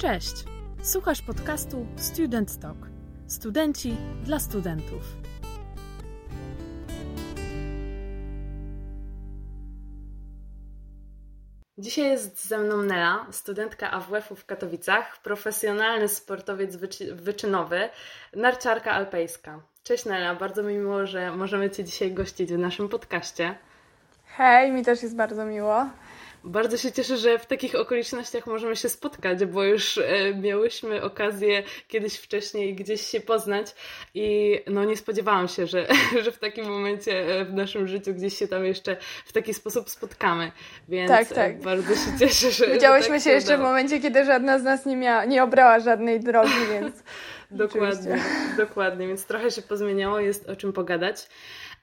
Cześć! Słuchasz podcastu Student Talk. Studenci dla studentów. Dzisiaj jest ze mną Nela, studentka AWF-u w Katowicach, profesjonalny sportowiec wyczy wyczynowy, narciarka alpejska. Cześć Nela, bardzo mi miło, że możemy Cię dzisiaj gościć w naszym podcaście. Hej, mi też jest bardzo miło. Bardzo się cieszę, że w takich okolicznościach możemy się spotkać, bo już e, miałyśmy okazję kiedyś wcześniej gdzieś się poznać i no nie spodziewałam się, że, że w takim momencie e, w naszym życiu gdzieś się tam jeszcze w taki sposób spotkamy. Więc tak, tak. bardzo się cieszę, że. Widziałyśmy tak się jeszcze w momencie, kiedy żadna z nas nie, miała, nie obrała żadnej drogi, więc. dokładnie, dokładnie, więc trochę się pozmieniało, jest o czym pogadać.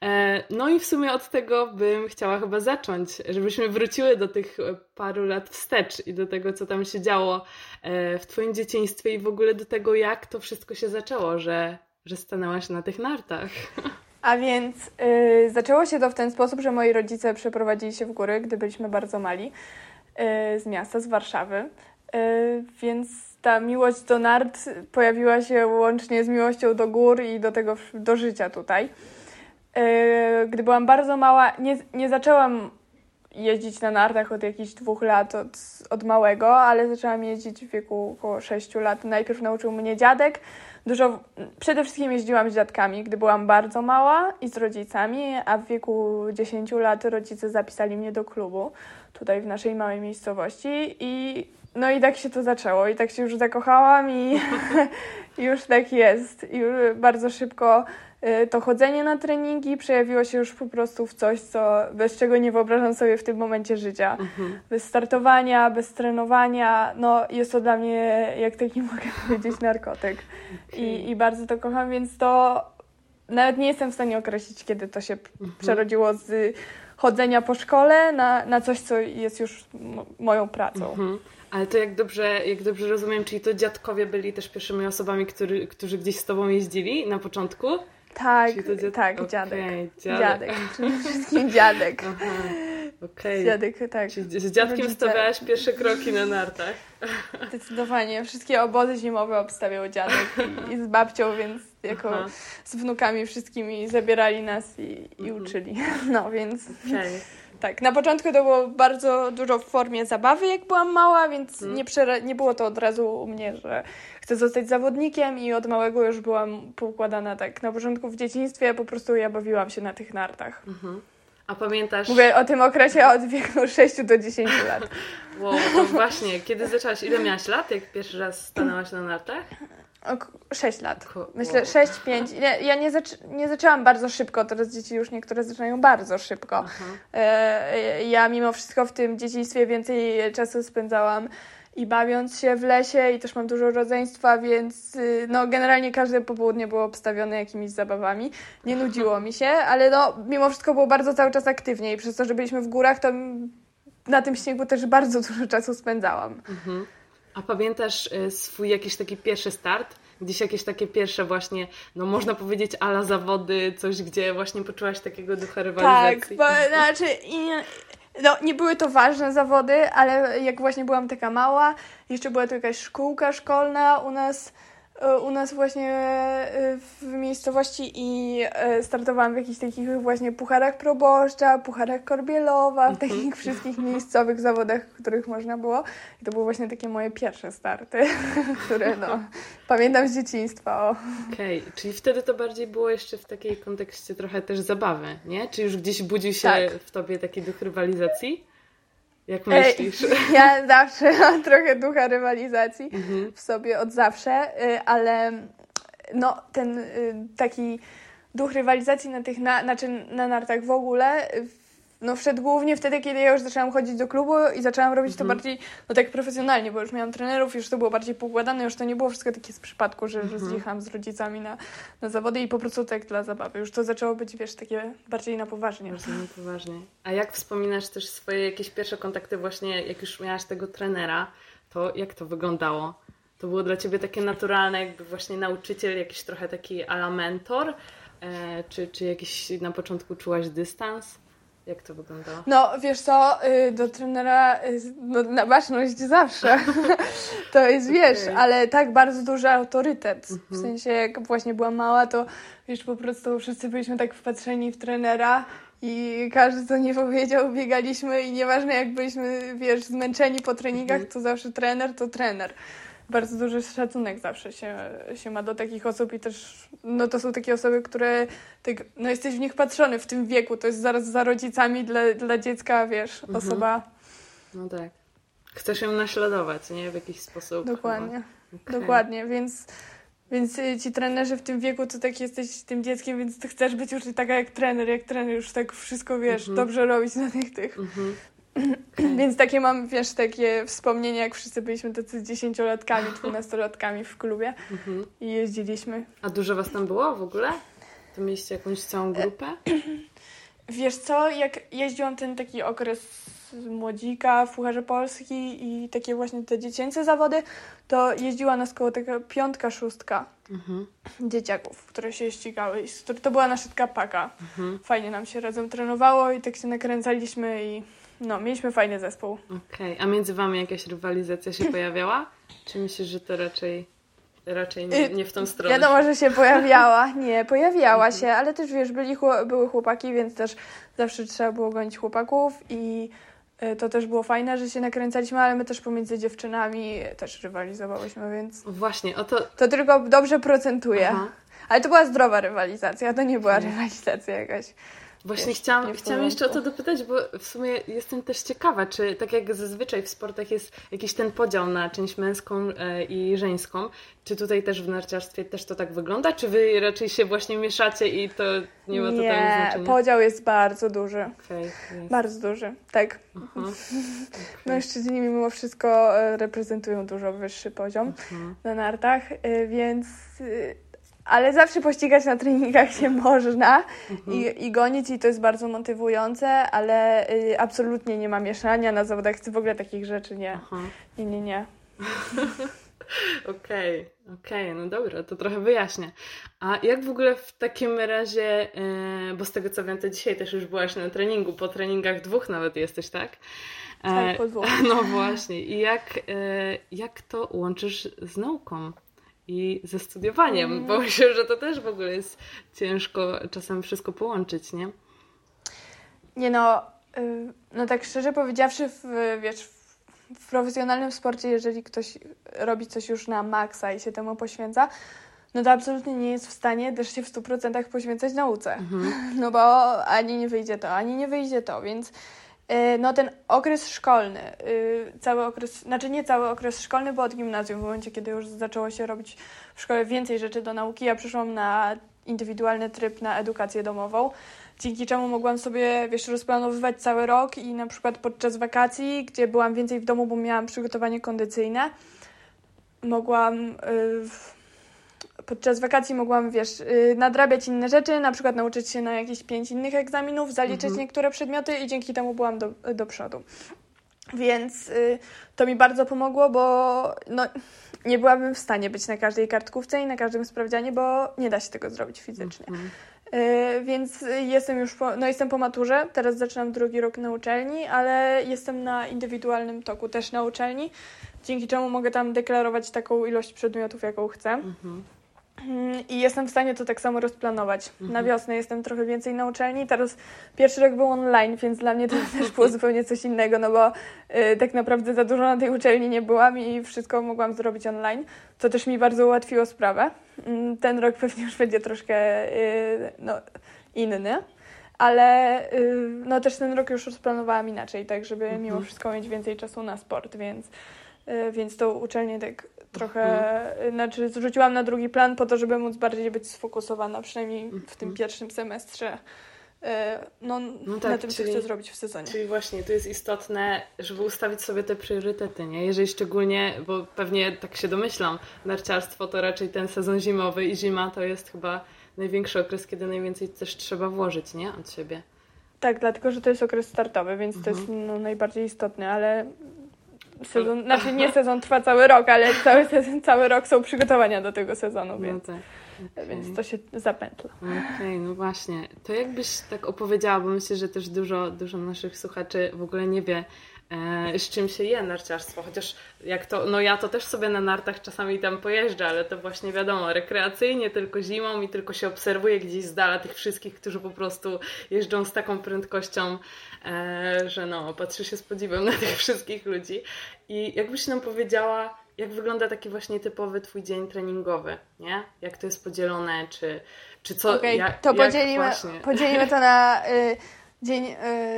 E, no i w sumie od tego bym chciała chyba zacząć, żebyśmy wróciły do tych e, paru lat wstecz i do tego, co tam się działo e, w Twoim dzieciństwie i w ogóle do tego, jak to wszystko się zaczęło, że, że stanęłaś na tych nartach. A więc yy, zaczęło się to w ten sposób, że moi rodzice przeprowadzili się w góry, gdy byliśmy bardzo mali, yy, z miasta, z Warszawy. Yy, więc ta miłość do nart pojawiła się łącznie z miłością do gór i do tego, do życia tutaj. E, gdy byłam bardzo mała, nie, nie zaczęłam jeździć na nartach od jakichś dwóch lat, od, od małego, ale zaczęłam jeździć w wieku około sześciu lat. Najpierw nauczył mnie dziadek. Dużo, przede wszystkim jeździłam z dziadkami, gdy byłam bardzo mała i z rodzicami, a w wieku 10 lat rodzice zapisali mnie do klubu tutaj w naszej małej miejscowości i no i tak się to zaczęło i tak się już zakochałam i już tak jest. I bardzo szybko Y, to chodzenie na treningi przejawiło się już po prostu w coś, co, bez czego nie wyobrażam sobie w tym momencie życia. Mhm. Bez startowania, bez trenowania, no jest to dla mnie, jak taki mogę powiedzieć, narkotyk. Okay. I, I bardzo to kocham, więc to nawet nie jestem w stanie określić, kiedy to się mhm. przerodziło z chodzenia po szkole na, na coś, co jest już moją pracą. Mhm. Ale to jak dobrze, jak dobrze rozumiem, czyli to dziadkowie byli też pierwszymi osobami, który, którzy gdzieś z tobą jeździli na początku? Tak, dziad... tak, okay, dziadek. dziadek. Dziadek, przede wszystkim dziadek. Okay. Dziadek, tak. Czyli z dziadkiem Rodzice. stawiałaś pierwsze kroki na nartach. Zdecydowanie. Wszystkie obozy zimowe obstawiał dziadek i, i z babcią, więc jako Aha. z wnukami wszystkimi zabierali nas i, i mhm. uczyli. No więc... Okay. Tak, na początku to było bardzo dużo w formie zabawy, jak byłam mała, więc hmm. nie, nie było to od razu u mnie, że chcę zostać zawodnikiem i od małego już byłam poukładana tak. Na początku w dzieciństwie po prostu ja bawiłam się na tych nartach. Mhm. A pamiętasz... Mówię o tym okresie od wieku 6 do 10 lat. Wow, właśnie. Kiedy zaczęłaś? Ile miałaś lat, jak pierwszy raz stanęłaś na nartach? 6 lat. Myślę 6, 5. Ja nie, zaczę nie zaczęłam bardzo szybko, teraz dzieci już niektóre zaczynają bardzo szybko. E, ja mimo wszystko w tym dzieciństwie więcej czasu spędzałam i bawiąc się w lesie i też mam dużo rodzeństwa, więc y, no generalnie każde popołudnie było obstawione jakimiś zabawami. Nie nudziło mi się, ale no mimo wszystko było bardzo cały czas aktywnie i przez to, że byliśmy w górach, to na tym śniegu też bardzo dużo czasu spędzałam. Mhm. A pamiętasz y, swój jakiś taki pierwszy start? Gdzieś jakieś takie pierwsze właśnie, no można powiedzieć ala zawody, coś gdzie właśnie poczułaś takiego ducha rywalizacji? Tak, bo, znaczy no, nie były to ważne zawody, ale jak właśnie byłam taka mała, jeszcze była to jakaś szkółka szkolna u nas u nas właśnie e, w miejscowości i e, startowałam w jakichś takich właśnie pucharach proboszcza, pucharach Korbielowa, w mhm. takich wszystkich miejscowych zawodach, w których można było. I to były właśnie takie moje pierwsze starty, które no, pamiętam z dzieciństwa. Okej, okay. czyli wtedy to bardziej było jeszcze w takiej kontekście trochę też zabawy, nie? Czy już gdzieś budził się tak. w tobie taki duch rywalizacji? Jak myślisz? Ja zawsze mam trochę ducha rywalizacji mhm. w sobie od zawsze, y, ale no ten y, taki duch rywalizacji na tych, na, znaczy na nartach w ogóle no wszedł głównie wtedy, kiedy ja już zaczęłam chodzić do klubu i zaczęłam robić to mhm. bardziej, no tak profesjonalnie, bo już miałam trenerów, już to było bardziej poukładane, już to nie było wszystko takie z przypadku, że, mhm. z rodzicami na, na zawody i po prostu tak dla zabawy. Już to zaczęło być, wiesz, takie bardziej na poważnie. Bardziej na poważnie. A jak wspominasz też swoje jakieś pierwsze kontakty właśnie, jak już miałaś tego trenera, to jak to wyglądało? To było dla Ciebie takie naturalne, jakby właśnie nauczyciel, jakiś trochę taki ala mentor, e, czy, czy jakiś na początku czułaś dystans? Jak to wyglądało? No, wiesz co, y, do trenera y, no, na baczność zawsze. to jest, wiesz, Okej. ale tak bardzo duży autorytet. W Mhm. sensie, jak właśnie byłam mała, to wiesz, po prostu wszyscy byliśmy tak wpatrzeni w trenera i każdy, co nie powiedział, biegaliśmy i nieważne jak byliśmy, wiesz, zmęczeni po treningach, Mhm. to zawsze trener to trener. Bardzo duży szacunek zawsze się, się ma do takich osób i też, no to są takie osoby, które, tak, no jesteś w nich patrzony w tym wieku, to jest zaraz za rodzicami dla, dla dziecka, wiesz, Mhm. osoba, No tak. Chcesz ją naśladować, nie? W jakiś sposób. dokładnie, chyba. Okej. dokładnie, więc, więc y, ci trenerzy w tym wieku, to tak jesteś tym dzieckiem, więc ty chcesz być już taka jak trener, jak trener już tak wszystko, wiesz, Mhm. dobrze robić na tych, tych. Mhm. Więc takie mam, wiesz, takie wspomnienia, jak wszyscy byliśmy tacy dziesięciolatkami, dwunastolatkami w klubie Mhm. i jeździliśmy. A dużo was tam było w ogóle? To mieliście jakąś całą grupę? Wiesz co, jak jeździłam ten taki okres młodzika w Pucharze Polski i takie właśnie te dziecięce zawody, to jeździła nas koło taka piątka, szóstka Mhm. dzieciaków, które się ścigały. To była nasza taka paka. Mhm. Fajnie nam się razem trenowało i tak się nakręcaliśmy i no, mieliśmy fajny zespół. Okej. A między wami jakaś rywalizacja się pojawiała? Czy myślisz, że to raczej, raczej nie, Y, nie w tą stronę? Wiadomo, że się pojawiała. Nie, pojawiała się, ale też wiesz, byli, były chłopaki, więc też zawsze trzeba było gonić chłopaków i y, to też było fajne, że się nakręcaliśmy, ale my też pomiędzy dziewczynami też rywalizowałyśmy, więc Właśnie, o to... to tylko dobrze procentuje. Aha. Ale to była zdrowa rywalizacja, to nie była rywalizacja jakaś. Właśnie Wiesz, chciałam, chciałam jeszcze o to dopytać, bo w sumie jestem też ciekawa, czy tak jak zazwyczaj w sportach jest jakiś ten podział na część męską e, i żeńską, czy tutaj też w narciarstwie też to tak wygląda, czy wy raczej się właśnie mieszacie i to nie ma totalnie Nie, znaczenia? podział jest bardzo duży. Okej, jest. Bardzo duży, tak. Aha. Mężczyźni mimo wszystko e, reprezentują dużo wyższy poziom. Mhm. na nartach, y, więc. Ale zawsze pościgać na treningach się można Mhm. i, i gonić, i to jest bardzo motywujące, ale y, absolutnie nie ma mieszania na zawodach, w ogóle takich rzeczy nie. Aha. Nie, nie, nie. Okej, okej, no dobra, to trochę wyjaśnię. A jak w ogóle w takim razie, e, bo z tego co wiem, to dzisiaj też już byłaś na treningu, po treningach dwóch nawet jesteś, tak? E, Tak, po dwóch. No właśnie. I jak, e, jak to łączysz z nauką i ze studiowaniem? Mm. Bo myślę, że to też w ogóle jest ciężko czasem wszystko połączyć, nie? Nie no, y, no tak szczerze powiedziawszy, w, wiesz, w, profesjonalnym sporcie, jeżeli ktoś robi coś już na maksa i się temu poświęca, no to absolutnie nie jest w stanie też się w 100% poświęcać nauce. Mhm. No bo ani nie wyjdzie to, ani nie wyjdzie to, więc no ten okres szkolny, y, cały okres, znaczy nie cały okres szkolny, bo od gimnazjum, w momencie, kiedy już zaczęło się robić w szkole więcej rzeczy do nauki, ja przeszłam na indywidualny tryb na edukację domową, dzięki czemu mogłam sobie, wiesz, rozplanowywać cały rok i na przykład podczas wakacji, gdzie byłam więcej w domu, bo miałam przygotowanie kondycyjne, mogłam... y, podczas wakacji mogłam, wiesz, y, nadrabiać inne rzeczy, na przykład nauczyć się na jakieś pięć innych egzaminów, zaliczyć Mhm. niektóre przedmioty i dzięki temu byłam do, do przodu. Więc y, to mi bardzo pomogło, bo no, nie byłabym w stanie być na każdej kartkówce i na każdym sprawdzianie, bo nie da się tego zrobić fizycznie. Mhm. Y, więc jestem już po, no jestem po maturze, teraz zaczynam drugi rok na uczelni, ale jestem na indywidualnym toku też na uczelni, dzięki czemu mogę tam deklarować taką ilość przedmiotów, jaką chcę. Mhm. I jestem w stanie to tak samo rozplanować. Mhm. Na wiosnę jestem trochę więcej na uczelni. Teraz pierwszy rok był online, więc dla mnie to też było zupełnie coś innego, no bo y, tak naprawdę za dużo na tej uczelni nie byłam i wszystko mogłam zrobić online, co też mi bardzo ułatwiło sprawę. Mm, Ten rok pewnie już będzie troszkę y, no, inny. Ale y, no też ten rok już rozplanowałam inaczej, tak żeby Mhm. mimo wszystko mieć więcej czasu na sport, więc, y, więc tą uczelnię tak trochę, Mhm. y, znaczy zrzuciłam na drugi plan po to, żeby móc bardziej być sfokusowana, przynajmniej w tym Mhm. pierwszym semestrze, y, no, No tak, na tym, co czyli- chcę zrobić w sezonie. Czyli właśnie tu jest istotne, żeby ustawić sobie te priorytety, nie? Jeżeli szczególnie, bo pewnie tak się domyślam, narciarstwo to raczej ten sezon zimowy i zima to jest chyba największy okres, kiedy najwięcej też trzeba włożyć, nie? Od siebie. Tak, dlatego, że to jest okres startowy, więc to Mhm. jest no, najbardziej istotny, ale sezon, znaczy nie sezon trwa cały rok, ale cały, sezon, cały rok są przygotowania do tego sezonu, No więc tak. okay. więc to się zapętla. Okej, okay, no właśnie. To jakbyś tak opowiedziała, bo myślę, że też dużo, dużo naszych słuchaczy w ogóle nie wie, z czym się je narciarstwo, chociaż jak to, no ja to też sobie na nartach czasami tam pojeżdżę, ale to właśnie wiadomo, rekreacyjnie, tylko zimą i tylko się obserwuje gdzieś z dala tych wszystkich, którzy po prostu jeżdżą z taką prędkością, e, że no, patrzy się z podziwem na tych wszystkich ludzi. I jakbyś nam powiedziała, jak wygląda taki właśnie typowy twój dzień treningowy, nie? Jak to jest podzielone, czy, czy co? Okay, to podzielimy, podzielimy to na... Y dzień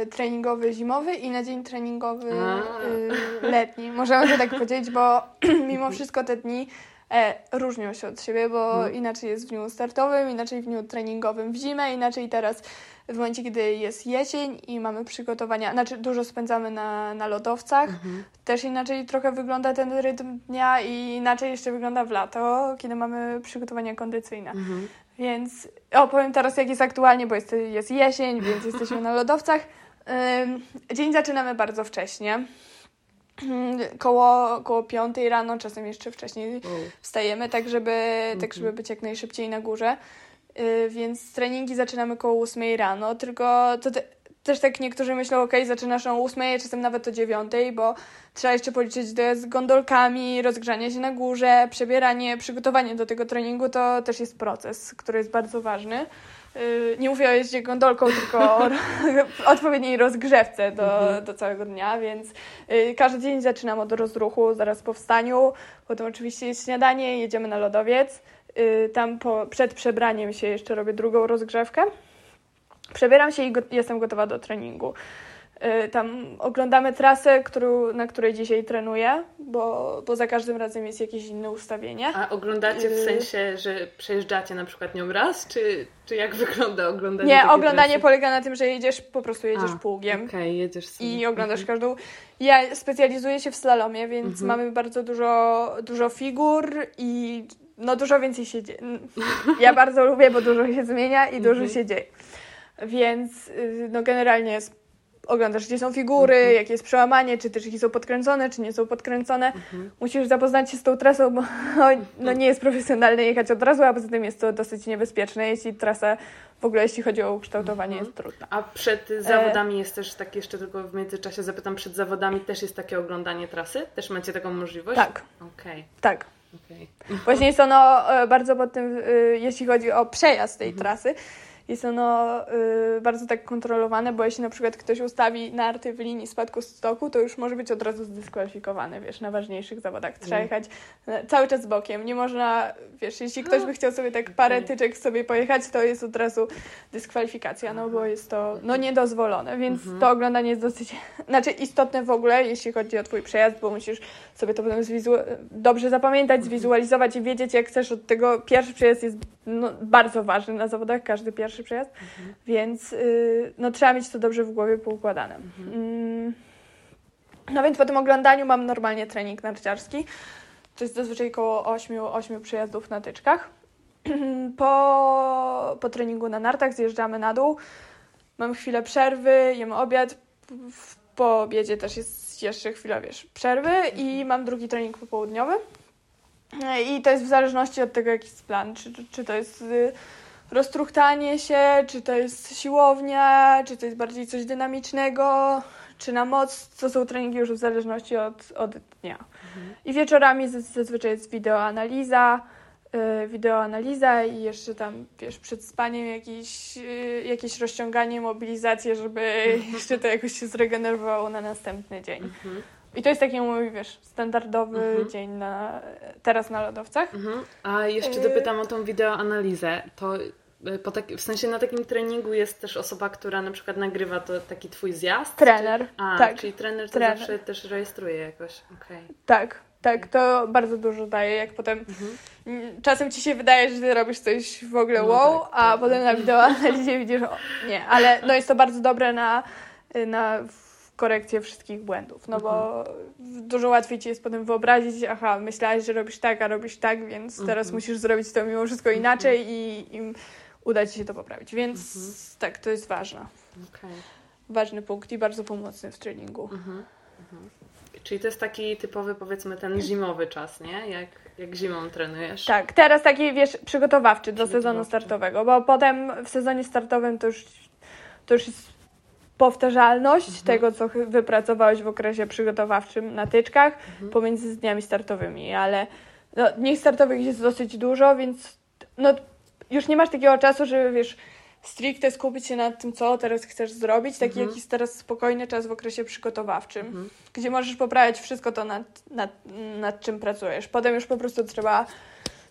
y, treningowy zimowy i na dzień treningowy y, letni. Możemy to tak powiedzieć, bo mimo wszystko te dni e, różnią się od siebie, bo hmm. inaczej jest w dniu startowym, inaczej w dniu treningowym w zimę, inaczej teraz w momencie, kiedy jest jesień i mamy przygotowania, znaczy dużo spędzamy na, na lodowcach, mhm. też inaczej trochę wygląda ten rytm dnia i inaczej jeszcze wygląda w lato, kiedy mamy przygotowania kondycyjne. Mhm. Więc opowiem teraz, jak jest aktualnie, bo jest, jest jesień, więc jesteśmy na lodowcach. Dzień zaczynamy bardzo wcześnie. Koło, koło 5 rano, czasem jeszcze wcześniej wstajemy, tak żeby, tak mhm. żeby być jak najszybciej na górze. Y, więc treningi zaczynamy koło 8 rano, tylko to te, też tak niektórzy myślą, ok, zaczynasz o 8, czasem nawet o 9, bo trzeba jeszcze policzyć z gondolkami, rozgrzanie się na górze, przebieranie, przygotowanie do tego treningu, to też jest proces, który jest bardzo ważny. Y, nie mówię o jeździe gondolką, tylko o odpowiedniej rozgrzewce do, mhm. do całego dnia, więc y, każdy dzień zaczynam od rozruchu zaraz po wstaniu, potem oczywiście jest śniadanie, jedziemy na lodowiec, y, tam po, przed przebraniem się jeszcze robię drugą rozgrzewkę. Przebieram się i go jestem gotowa do treningu. Y, tam oglądamy trasę, którą, na której dzisiaj trenuję, bo, bo za każdym razem jest jakieś inne ustawienie. A oglądacie w y, sensie, że przejeżdżacie na przykład nią raz, czy, czy jak wygląda oglądanie? Nie, oglądanie trasy? polega na tym, że jedziesz, po prostu jedziesz A, pługiem. Okay, jedziesz sobie. I oglądasz mhm. każdą. Ja specjalizuję się w slalomie, więc mhm. mamy bardzo dużo, dużo figur i no dużo więcej się dzieje. Ja bardzo lubię, bo dużo się zmienia i dużo mhm. się dzieje. Więc y, no generalnie jest, oglądasz, gdzie są figury, mhm. jakie jest przełamanie, czy też są podkręcone, czy nie są podkręcone. Mhm. Musisz zapoznać się z tą trasą, bo no, nie jest profesjonalne jechać od razu, a poza tym jest to dosyć niebezpieczne, jeśli trasa w ogóle jeśli chodzi o ukształtowanie mhm. jest trudna. A przed zawodami e... jest też tak jeszcze tylko w międzyczasie zapytam, przed zawodami też jest takie oglądanie trasy? Też macie taką możliwość? Tak. Okay. Tak. Okay. Właśnie jest ono e, bardzo pod tym, y, jeśli chodzi o przejazd tej mhm. trasy, jest ono y, bardzo tak kontrolowane, bo jeśli na przykład ktoś ustawi narty w linii spadku stoku, to już może być od razu zdyskwalifikowany, wiesz, na ważniejszych zawodach. Trzeba mm. jechać e, cały czas bokiem. Nie można, wiesz, jeśli ktoś by chciał sobie tak parę tyczek sobie pojechać, to jest od razu dyskwalifikacja, no bo jest to no niedozwolone, więc mhm. to oglądanie jest dosyć, znaczy istotne w ogóle, jeśli chodzi o twój przejazd, bo musisz sobie to potem dobrze zapamiętać, mhm. zwizualizować i wiedzieć, jak chcesz od tego. Pierwszy przejazd jest no, bardzo ważny na zawodach, każdy pierwszy przejazd, mhm. więc y, no, trzeba mieć to dobrze w głowie poukładane. Mhm. Mm. No więc po tym oglądaniu mam normalnie trening narciarski. To jest zazwyczaj około 8, 8 przejazdów na tyczkach. Po, po treningu na nartach zjeżdżamy na dół. Mam chwilę przerwy, jem obiad. Po obiedzie też jest jeszcze chwila, wiesz, przerwy i mam drugi trening popołudniowy. I to jest w zależności od tego, jaki jest plan. Czy, czy to jest y, roztruchtanie się, czy to jest siłownia, czy to jest bardziej coś dynamicznego, czy na moc. To są treningi już w zależności od, od dnia. Mhm. I wieczorami zazwyczaj jest wideoanaliza, yy, wideoanaliza i jeszcze tam, wiesz, przed spaniem jakieś, yy, jakieś rozciąganie, mobilizację, żeby jeszcze to jakoś się zregenerowało na następny dzień. Mhm. I to jest taki mój, wiesz, standardowy mhm. dzień na, teraz na lodowcach. Mhm. A jeszcze dopytam o tą wideoanalizę. To y, po tak, w sensie na takim treningu jest też osoba, która na przykład nagrywa to taki twój zjazd? Trener. Czy... A, tak. czyli trener to trener. zawsze też rejestruje jakoś. Okay. Tak, tak, to bardzo dużo daje, jak potem mhm. czasem ci się wydaje, że ty robisz coś w ogóle no wow, tak, a tak. potem na wideoanalizie widzisz, o, nie, ale no jest to bardzo dobre na, na korekcję wszystkich błędów, no bo mhm. dużo łatwiej ci jest potem wyobrazić, aha, myślałaś, że robisz tak, a robisz tak, więc mhm. teraz musisz zrobić to mimo wszystko inaczej mhm. i, i uda ci się to poprawić. Więc mhm. tak, to jest ważne. Okay. Ważny punkt i bardzo pomocny w treningu. Mhm. Czyli to jest taki typowy, powiedzmy, ten zimowy czas, nie? Jak, jak zimą trenujesz. Tak, teraz taki, wiesz, przygotowawczy do sezonu startowego, bo potem w sezonie startowym to już, to już jest powtarzalność mhm. tego, co wypracowałeś w okresie przygotowawczym na tyczkach mhm. pomiędzy dniami startowymi, ale no, dni startowych jest dosyć dużo, więc no, już nie masz takiego czasu, żeby wiesz, stricte skupić się nad tym, co teraz chcesz zrobić, taki mhm. jakiś teraz spokojny czas w okresie przygotowawczym, mhm. gdzie możesz poprawiać wszystko to, nad, nad, nad czym pracujesz. Potem już po prostu trzeba,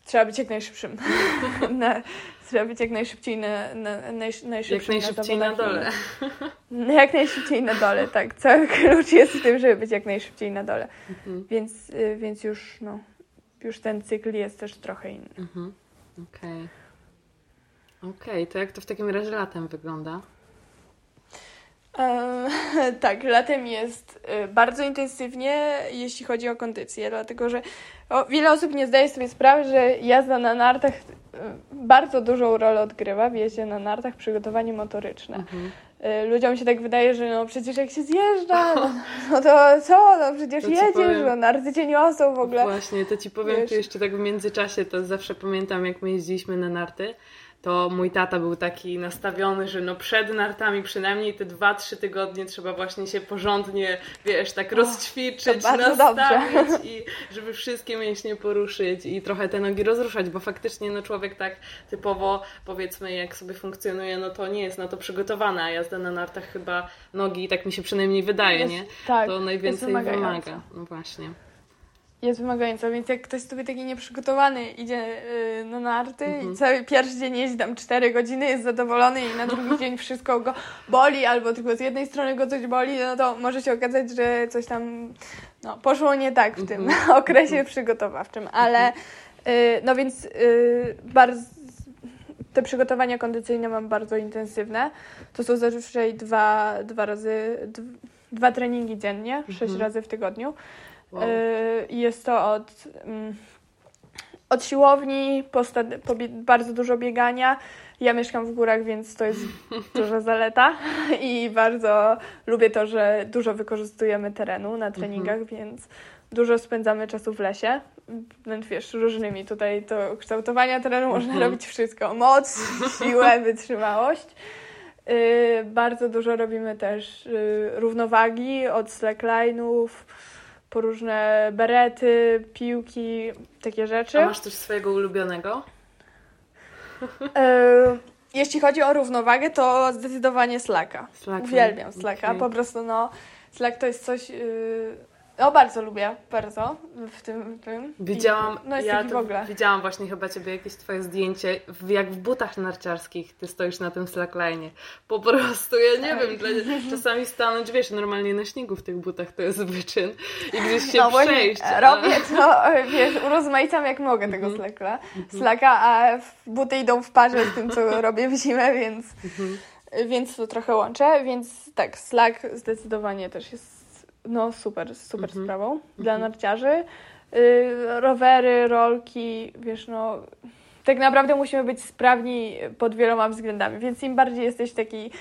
trzeba być jak najszybszym. na, trzeba być jak najszybciej na, na, naj, najszybszym jak najszybciej na, na dole. jak najszybciej na dole, tak. Cały klucz jest w tym, żeby być jak najszybciej na dole. Mhm. Więc, y, więc już, no, już ten cykl jest też trochę inny. Mhm. Okej. Okay. Okej, okay, to jak to w takim razie latem wygląda? E, tak, latem jest e, bardzo intensywnie, jeśli chodzi o kondycję, dlatego że o, wiele osób nie zdaje sobie sprawy, że jazda na nartach e, bardzo dużą rolę odgrywa w jeździe na nartach przygotowanie motoryczne. Mhm. Ludziom się tak wydaje, że no przecież jak się zjeżdża, no, no to co, no przecież to jedziesz, powiem, no narty cię niosą w ogóle. Właśnie, to ci powiem Wiesz. jeszcze tak w międzyczasie, to zawsze pamiętam jak my jeździliśmy na narty, to mój tata był taki nastawiony, że no przed nartami przynajmniej te dwa, trzy tygodnie trzeba właśnie się porządnie, wiesz, tak rozćwiczyć, nastawić i żeby wszystkie mięśnie poruszyć i trochę te nogi rozruszać, bo faktycznie no człowiek tak typowo powiedzmy jak sobie funkcjonuje, no to nie jest na to przygotowana, a jazda na nartach chyba nogi, tak mi się przynajmniej wydaje, jest, nie? Tak, to najwięcej wymaga. No właśnie jest wymagająca, więc jak ktoś sobie taki nieprzygotowany idzie yy, na narty mhm. i cały pierwszy dzień jeździ tam 4 godziny, jest zadowolony i na drugi dzień wszystko go boli, albo tylko z jednej strony go coś boli, no to może się okazać, że coś tam no, poszło nie tak w tym mhm. okresie mhm. przygotowawczym, ale yy, no więc yy, bardzo te przygotowania kondycyjne mam bardzo intensywne. To są zazwyczaj dwa, dwa razy, dwa treningi dziennie, sześć mhm. razy w tygodniu. Wow. Y, jest to od, mm, od siłowni, po, po bardzo dużo biegania. Ja mieszkam w górach, więc to jest duża zaleta i bardzo lubię to, że dużo wykorzystujemy terenu na treningach, mhm. więc dużo spędzamy czasu w lesie. Wręcz wiesz, różnymi tutaj to kształtowania terenu można mhm. robić wszystko. Moc, siłę, wytrzymałość. Yy, bardzo dużo robimy też yy, równowagi od slackline'ów, po różne berety, piłki, takie rzeczy. A masz coś swojego ulubionego? E, jeśli chodzi o równowagę, to zdecydowanie slaka. Uwielbiam slaka. Okay. Po prostu no, slak to jest coś... Yy, no bardzo lubię, bardzo w tym. Tym. Widziałam, I, no ja w ogóle. widziałam właśnie chyba ciebie jakieś twoje zdjęcie, w, jak w butach narciarskich ty stoisz na tym slackline. Po prostu, ja nie tak. wiem, dla, czasami stanąć, wiesz, normalnie na śniegu w tych butach to jest wyczyn i gdzieś się no, przejść. A... Robię to, wiesz, urozmaicam jak mogę tego mm slacka, slacka, a buty idą w parze z tym, co robię w zimę, więc, mhm. więc to trochę łączę, więc tak, slack zdecydowanie też jest no super, super mhm. sprawą dla mhm. narciarzy. Y, rowery, rolki, wiesz, no tak naprawdę musimy być sprawni pod wieloma względami, więc im bardziej jesteś taki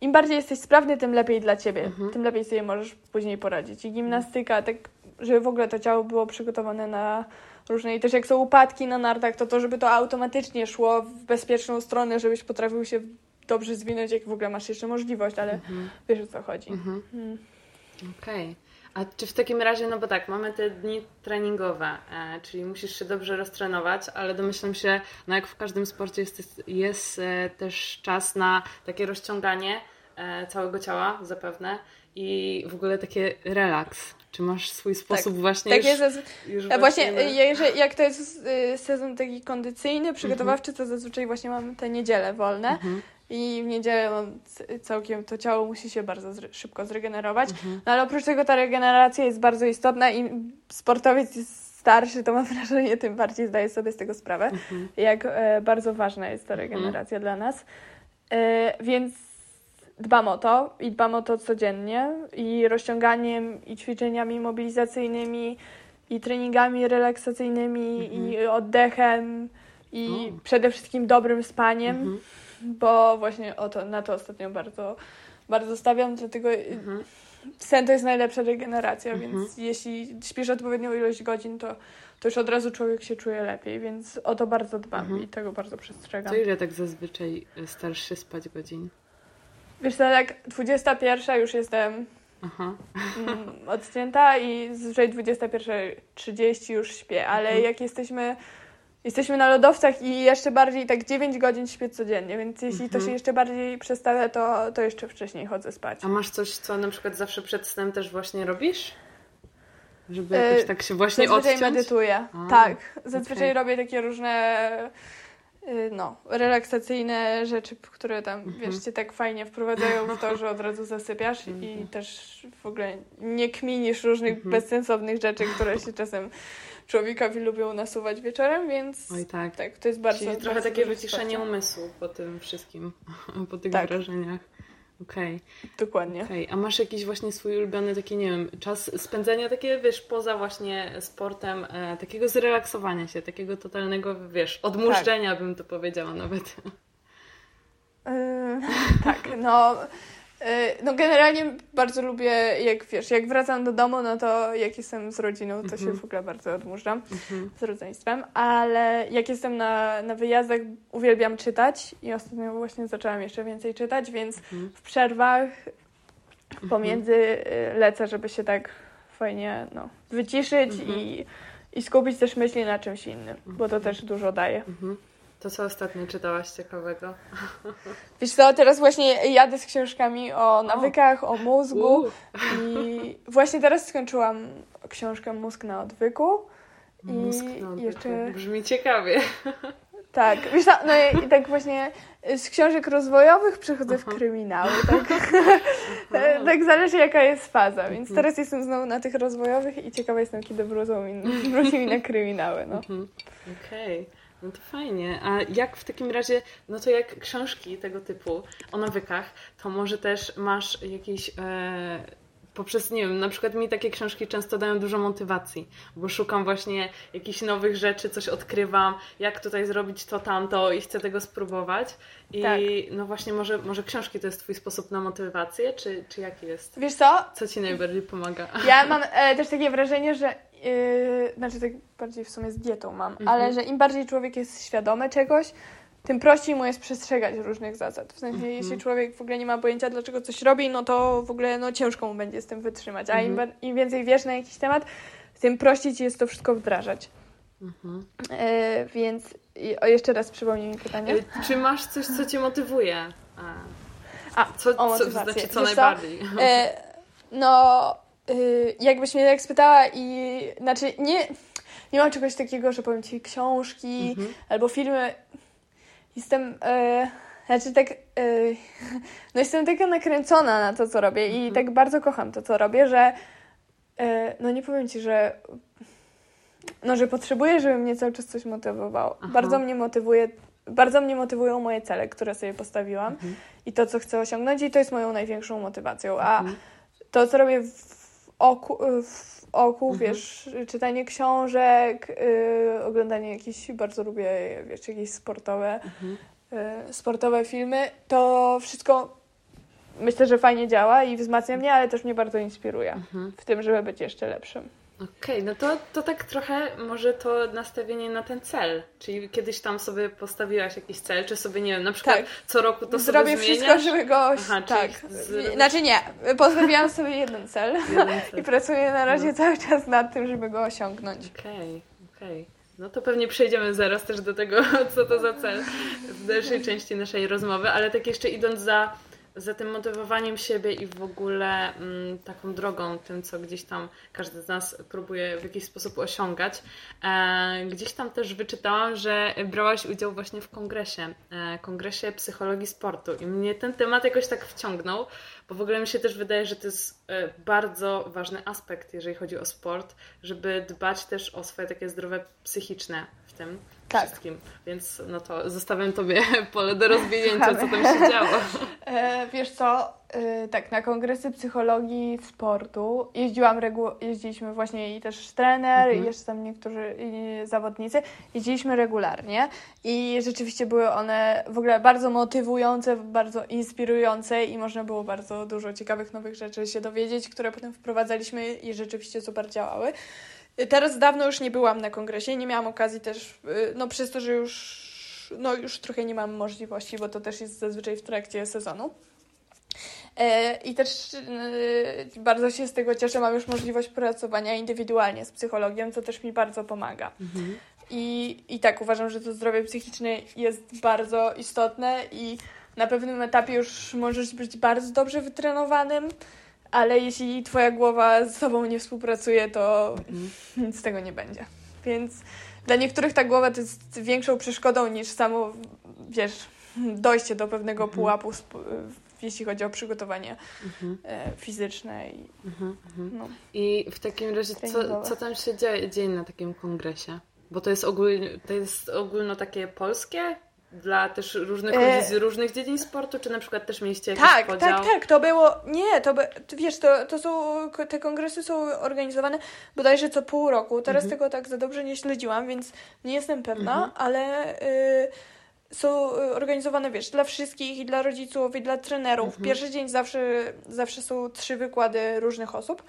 im bardziej jesteś sprawny, tym lepiej dla ciebie, mhm. tym lepiej sobie możesz później poradzić. I gimnastyka, tak, żeby w ogóle to ciało było przygotowane na różne, i też jak są upadki na nartach, to to, żeby to automatycznie szło w bezpieczną stronę, żebyś potrafił się dobrze zwinąć, jak w ogóle masz jeszcze możliwość, ale mhm. wiesz o co chodzi. Mhm. Okej. Okay. A czy w takim razie, no bo tak, mamy te dni treningowe, e, czyli musisz się dobrze roztrenować, ale domyślam się, no jak w każdym sporcie jest, jest e, też czas na takie rozciąganie e, całego ciała zapewne i w ogóle takie relaks. Czy masz swój tak. sposób tak, właśnie tak już, jest, już właśnie, właśnie jeżeli, jak to jest y, sezon taki kondycyjny, przygotowawczy, to zazwyczaj właśnie mamy te niedziele wolne. Mhm i w niedzielę no, całkiem to ciało musi się bardzo zre szybko zregenerować. Mhm. No ale oprócz tego ta regeneracja jest bardzo istotna i sportowiec jest starszy, to mam wrażenie, tym bardziej zdaje sobie z tego sprawę, mhm. jak e, bardzo ważna jest ta mhm. regeneracja mhm. dla nas. E, więc dbam o to i dbam o to codziennie i rozciąganiem i ćwiczeniami mobilizacyjnymi i treningami relaksacyjnymi i mhm. oddechem i przede wszystkim dobrym spaniem bo właśnie o to, na to ostatnio bardzo, bardzo stawiam, dlatego mhm. sen to jest najlepsza regeneracja, Mhm. więc jeśli śpisz odpowiednią ilość godzin, to, to już od razu człowiek się czuje lepiej, więc o to bardzo dbam Mhm. i tego bardzo przestrzegam. To ile tak zazwyczaj y, starasz się spać godzin? Wiesz co, jak 21 już jestem Aha. mm, odcięta i zazwyczaj 21.30 już śpię, ale Mhm. jak jesteśmy jesteśmy na lodowcach i jeszcze bardziej tak 9 godzin śpię codziennie, więc jeśli to Mhm. się jeszcze bardziej przestawia, to, to jeszcze wcześniej chodzę spać. A masz coś, co na przykład zawsze przed snem też właśnie robisz? Żeby E, jakoś tak się właśnie Zazwyczaj odciąć? medytuję. A, tak. Zazwyczaj okej. robię takie różne y, no, relaksacyjne rzeczy, które tam, Mhm. wiesz, cię tak fajnie wprowadzają w to, że od razu zasypiasz i Mhm. też w ogóle nie kminisz różnych Mhm. bezsensownych rzeczy, które się czasem człowiekowi lubią nasuwać wieczorem, więc Oj tak. tak, to jest bardzo Czyli trochę bardzo takie wyciszenie umysłu po tym wszystkim, po tych Tak. wrażeniach. Okej, Dokładnie. okej. A masz jakiś właśnie swój ulubiony taki, nie wiem, czas spędzania takie, wiesz, poza właśnie sportem, e, takiego zrelaksowania się, takiego totalnego, wiesz, odmurzenia bym to powiedziała nawet. Yy, tak, no. Yy, No generalnie bardzo lubię, jak wiesz, jak wracam do domu, no to jak jestem z rodziną, to się Mhm. w ogóle bardzo odmurzam Mhm. z rodzeństwem, ale jak jestem na, na wyjazdach, uwielbiam czytać i ostatnio właśnie zaczęłam jeszcze więcej czytać, więc Mhm. w przerwach pomiędzy yy, lecę, żeby się tak fajnie no, wyciszyć Mhm. i, i skupić też myśli na czymś innym, bo to też dużo daje. To co ostatnio czytałaś ciekawego? Wiesz co, teraz właśnie jadę z książkami o nawykach, o mózgu Uuu. i właśnie teraz skończyłam książkę Mózg na odwyku. I Mózg na odwyku. jeszcze- Brzmi ciekawie. Tak, wiesz co, no i, tak właśnie z książek rozwojowych przechodzę w Aha. kryminały, tak? Tak zależy jaka jest faza, więc Mhm. teraz jestem znowu na tych rozwojowych i ciekawa jestem, kiedy wrócą mi, wróci mi na kryminały, no. Mhm. Okej, no to fajnie. A jak w takim razie, no to jak książki tego typu o nawykach, to może też masz jakieś. E, poprzez, nie wiem, na przykład mi takie książki często dają dużo motywacji, bo szukam właśnie jakichś nowych rzeczy, coś odkrywam, jak tutaj zrobić to, tamto i chcę tego spróbować. I Tak. no właśnie, może, może książki to jest Twój sposób na motywację, czy, czy jaki jest? Wiesz co, Co Ci najbardziej pomaga? Ja mam e, też takie wrażenie, że yy, znaczy tak bardziej w sumie z dietą mam, Mhm. ale że im bardziej człowiek jest świadomy czegoś, tym prościej mu jest przestrzegać różnych zasad. W sensie, Mhm. jeśli człowiek w ogóle nie ma pojęcia, dlaczego coś robi, no to w ogóle no, ciężko mu będzie z tym wytrzymać. A im, Mhm. ba- im więcej wiesz na jakiś temat, tym prościej ci jest to wszystko wdrażać. Mhm. E, więc i, o, jeszcze raz przypomnij mi pytanie. E, Czy masz coś, co Cię motywuje? A, A, co, o co, znaczy, co najbardziej? E, no, y, jakbyś mnie tak spytała i znaczy nie, nie mam czegoś takiego, że powiem ci książki Mhm. albo filmy. Jestem, e, znaczy tak, e, no jestem taka nakręcona na to, co robię i Mhm. tak bardzo kocham to, co robię, że e, no nie powiem ci, że no, że potrzebuję, żeby mnie cały czas coś motywowało. Aha. Bardzo mnie motywuje, bardzo mnie motywują moje cele, które sobie postawiłam Mhm. i to, co chcę osiągnąć i to jest moją największą motywacją. A Mhm. to, co robię w oku, w oku Mhm. wiesz, czytanie książek, y, oglądanie jakichś, bardzo lubię, wiesz, jakieś sportowe, Mhm. y, sportowe filmy, to wszystko myślę, że fajnie działa i wzmacnia mnie, ale też mnie bardzo inspiruje Mhm. w tym, żeby być jeszcze lepszym. Okej, no to, to tak trochę może to nastawienie na ten cel. Czyli kiedyś tam sobie postawiłaś jakiś cel, czy sobie, nie wiem, na przykład Tak. co roku to Zrobię sobie wszystko, zmieniasz? żeby go... Aha, tak. z- Znaczy nie, postawiłam sobie jeden cel Jeden cel. i pracuję na razie No. cały czas nad tym, żeby go osiągnąć. Okej, okej. No to pewnie przejdziemy zaraz też do tego, co to za cel w dalszej części naszej rozmowy, ale tak jeszcze idąc za, za tym motywowaniem siebie i w ogóle mm, taką drogą, tym co gdzieś tam każdy z nas próbuje w jakiś sposób osiągać, e, gdzieś tam też wyczytałam, że brałaś udział właśnie w kongresie, e, kongresie psychologii sportu i mnie ten temat jakoś tak wciągnął, bo w ogóle mi się też wydaje, że to jest e, bardzo ważny aspekt, jeżeli chodzi o sport, żeby dbać też o swoje takie zdrowe psychiczne w tym Tak. wszystkim. Więc no to zostawiam Tobie pole do rozwinięcia, co tam się działo. E, wiesz co, Yy, tak, na kongresy psychologii sportu jeździłam regu- jeździliśmy właśnie i też trener, mhm. i jeszcze tam niektórzy zawodnicy. Jeździliśmy regularnie i rzeczywiście były one w ogóle bardzo motywujące, bardzo inspirujące i można było bardzo dużo ciekawych nowych rzeczy się dowiedzieć, które potem wprowadzaliśmy i rzeczywiście super działały. Teraz dawno już nie byłam na kongresie, nie miałam okazji też, y, no przez to, że już, no już trochę nie mam możliwości, bo to też jest zazwyczaj w trakcie sezonu. E, I też y, bardzo się z tego cieszę, mam już możliwość pracowania indywidualnie z psychologiem, co też mi bardzo pomaga. Mhm. I, I tak uważam, że to zdrowie psychiczne jest bardzo istotne i na pewnym etapie już możesz być bardzo dobrze wytrenowanym, ale jeśli twoja głowa z sobą nie współpracuje, to mhm. nic z tego nie będzie. Więc dla niektórych ta głowa to jest większą przeszkodą niż samo, wiesz, dojście do pewnego mhm. pułapu, jeśli chodzi o przygotowanie mhm. E, fizyczne. I, mhm, mhm. no, I w takim razie, co, co tam się dzieje, dzieje na takim kongresie? Bo to jest, ogólno, to jest ogólno takie polskie? Dla też różnych e, ludzi z różnych dziedzin sportu, czy na przykład też mieliście jakiś tak, podział? Tak, tak, to było, nie, to by, wiesz, to, to są, te kongresy są organizowane bodajże co pół roku, teraz mhm. tego tak za dobrze nie śledziłam, więc nie jestem pewna, mhm. ale y, są organizowane, wiesz, dla wszystkich i dla rodziców i dla trenerów. Mhm. Pierwszy dzień zawsze, zawsze są trzy wykłady różnych osób, E,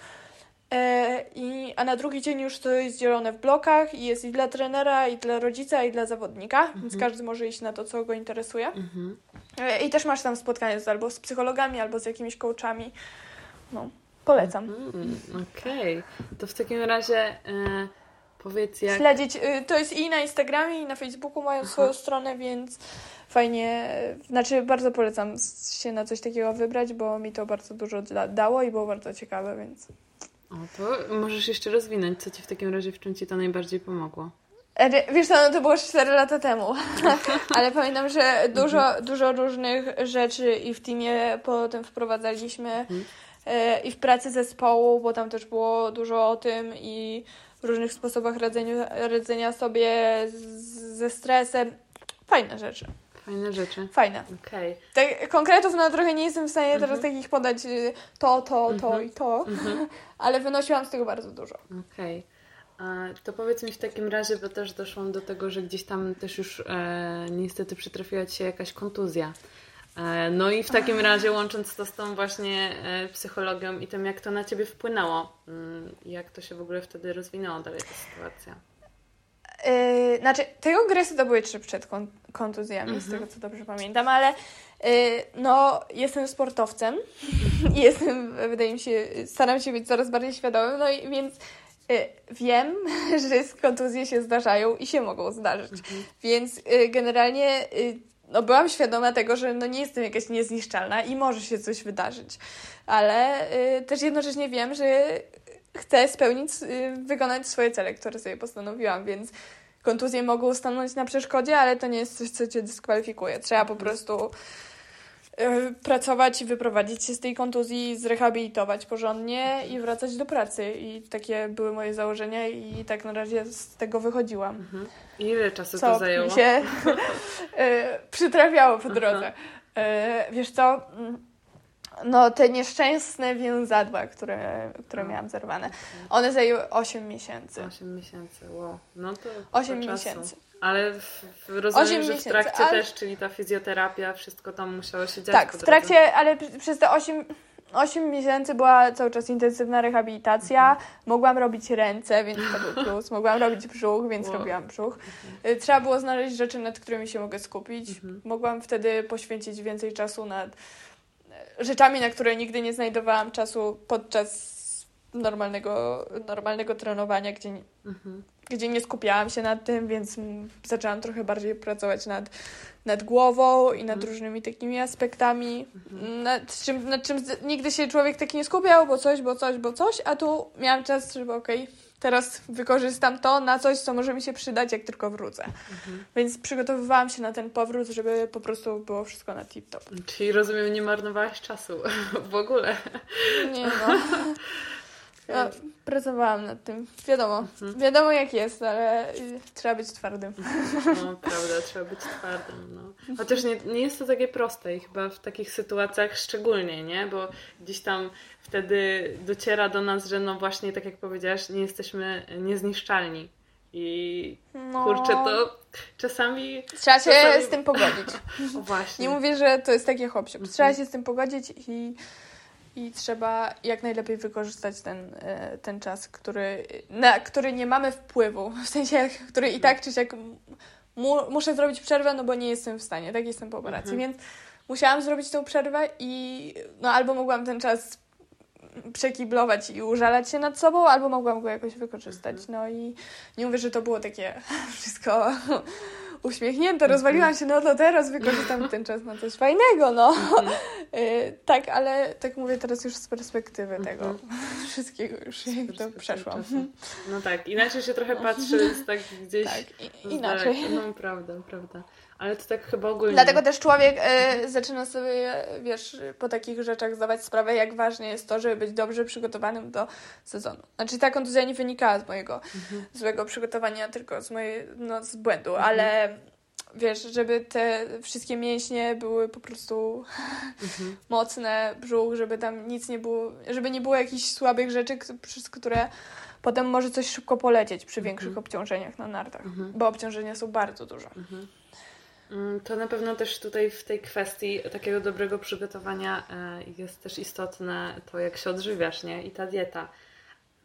I, a na drugi dzień już to jest dzielone w blokach i jest i dla trenera, i dla rodzica, i dla zawodnika, mhm. więc każdy może iść na to, co go interesuje. Mhm. E, I też masz tam spotkanie z, albo z psychologami, albo z jakimiś coachami. No, polecam. Mhm, Okej, okay. to w takim razie e, powiedz jak... Śledzić, y, to jest i na Instagramie, i na Facebooku mają Aha. swoją stronę, więc fajnie, znaczy bardzo polecam się na coś takiego wybrać, bo mi to bardzo dużo dało i było bardzo ciekawe, więc... O, to możesz jeszcze rozwinąć, co Ci w takim razie, w czym Ci to najbardziej pomogło? E, wiesz co, no to było 4 lata temu, ale pamiętam, że dużo, mhm. dużo różnych rzeczy i w teamie potem wprowadzaliśmy mhm. E, i w pracy zespołu, bo tam też było dużo o tym i w różnych sposobach radzenia, radzenia sobie z, ze stresem. Fajne rzeczy. Fajne rzeczy. Fajne. Okay. Tak, konkretów no trochę nie jestem w stanie teraz mhm. takich podać y, to, to, to mhm. i to, mhm. ale wynosiłam z tego bardzo dużo. Okej. Okay. To powiedz mi w takim razie, bo też doszłam do tego, że gdzieś tam też już e, niestety przytrafiła Ci się jakaś kontuzja. E, no i w takim razie łącząc to z tą właśnie e, psychologią i tym, jak to na Ciebie wpłynęło, mm, jak to się w ogóle wtedy rozwinęło dalej ta sytuacja? Yy, znaczy, te kongresy to były trzy przed kontuzjami, z tego co dobrze pamiętam, ale yy, no, jestem sportowcem i jestem, wydaje mi się, staram się być coraz bardziej świadomym, no i więc yy, wiem, że kontuzje się zdarzają i się mogą zdarzyć. Mhm. Więc y, generalnie y, no, byłam świadoma tego, że no, nie jestem jakaś niezniszczalna i może się coś wydarzyć. Ale y, też jednocześnie wiem, że chcę spełnić, y, wykonać swoje cele, które sobie postanowiłam, więc kontuzje mogą stanąć na przeszkodzie, ale to nie jest coś, co cię dyskwalifikuje. Trzeba po prostu y, pracować i wyprowadzić się z tej kontuzji, zrehabilitować porządnie i wracać do pracy. I takie były moje założenia i tak na razie z tego wychodziłam. Mhm. Ile czasu co to zajęło? mi się y, przytrafiało po drodze. Wiesz co mm, no te nieszczęsne więzadła, które, które no. miałam zerwane, one zajęły 8 miesięcy. 8 miesięcy, wow. No to 8 miesięcy. Ale w, rozumiem, że w trakcie ale... też, czyli ta fizjoterapia, wszystko tam musiało się dziać. Tak, w trakcie, ale przez te 8, 8 miesięcy była cały czas intensywna rehabilitacja. Mhm. Mogłam robić ręce, więc to był plus. Mogłam robić brzuch, więc wow. robiłam brzuch. Mhm. Trzeba było znaleźć rzeczy, nad którymi się mogę skupić. Mhm. Mogłam wtedy poświęcić więcej czasu nad rzeczami, na które nigdy nie znajdowałam czasu podczas normalnego, normalnego trenowania, gdzie, mhm. gdzie nie skupiałam się nad tym, więc zaczęłam trochę bardziej pracować nad, nad głową i nad mhm. różnymi takimi aspektami, mhm. nad, czym, nad czym nigdy się człowiek taki nie skupiał, bo coś, bo coś, bo coś, a tu miałam czas, żeby okej, okay, teraz wykorzystam to na coś, co może mi się przydać, jak tylko wrócę. Mhm. Więc przygotowywałam się na ten powrót, żeby po prostu było wszystko na tip-top. Czyli rozumiem, nie marnowałaś czasu w ogóle. Nie no. No, pracowałam nad tym. Wiadomo. Mhm. Wiadomo jak jest, ale y, trzeba być twardym. No, prawda, trzeba być twardym. No. Chociaż nie, nie jest to takie proste i chyba w takich sytuacjach szczególnie, nie? Bo gdzieś tam wtedy dociera do nas, że no właśnie, tak jak powiedziałaś, nie jesteśmy niezniszczalni. I no. kurczę, to czasami. Trzeba się czasami... z tym pogodzić. o, właśnie. Nie mówię, że to jest takie hop Trzeba się z tym pogodzić i i trzeba jak najlepiej wykorzystać ten, e, ten czas, który, na który nie mamy wpływu, w sensie, który i tak czy siak mu, muszę zrobić przerwę, no bo nie jestem w stanie, tak jestem po operacji, mhm. więc musiałam zrobić tą przerwę i no albo mogłam ten czas przekiblować i użalać się nad sobą, albo mogłam go jakoś wykorzystać. Mhm. No i nie mówię, że to było takie wszystko uśmiechnięte, rozwaliłam się, no to teraz wykorzystam ten czas na coś fajnego, no. Mhm. Y, tak, ale tak mówię teraz już z perspektywy mhm. tego wszystkiego, już jak to przeszłam. No tak, inaczej się trochę patrzy z tak gdzieś... Tak, inaczej. No prawda, prawda. Ale to tak chyba ogólnie. Dlatego też człowiek y, zaczyna sobie, wiesz, po takich rzeczach zdawać sprawę, jak ważne jest to, żeby być dobrze przygotowanym do sezonu. Znaczy ta kontuzja nie wynikała z mojego mhm. złego przygotowania, tylko z mojej, no, z błędu, mhm. ale wiesz, żeby te wszystkie mięśnie były po prostu mhm. mocne, brzuch, żeby tam nic nie było, żeby nie było jakichś słabych rzeczy, przez które potem może coś szybko polecieć przy większych mhm. obciążeniach na nartach, mhm. bo obciążenia są bardzo duże. Mm, to na pewno też tutaj w tej kwestii takiego dobrego przygotowania e, jest też istotne to, jak się odżywiasz, nie? I ta dieta.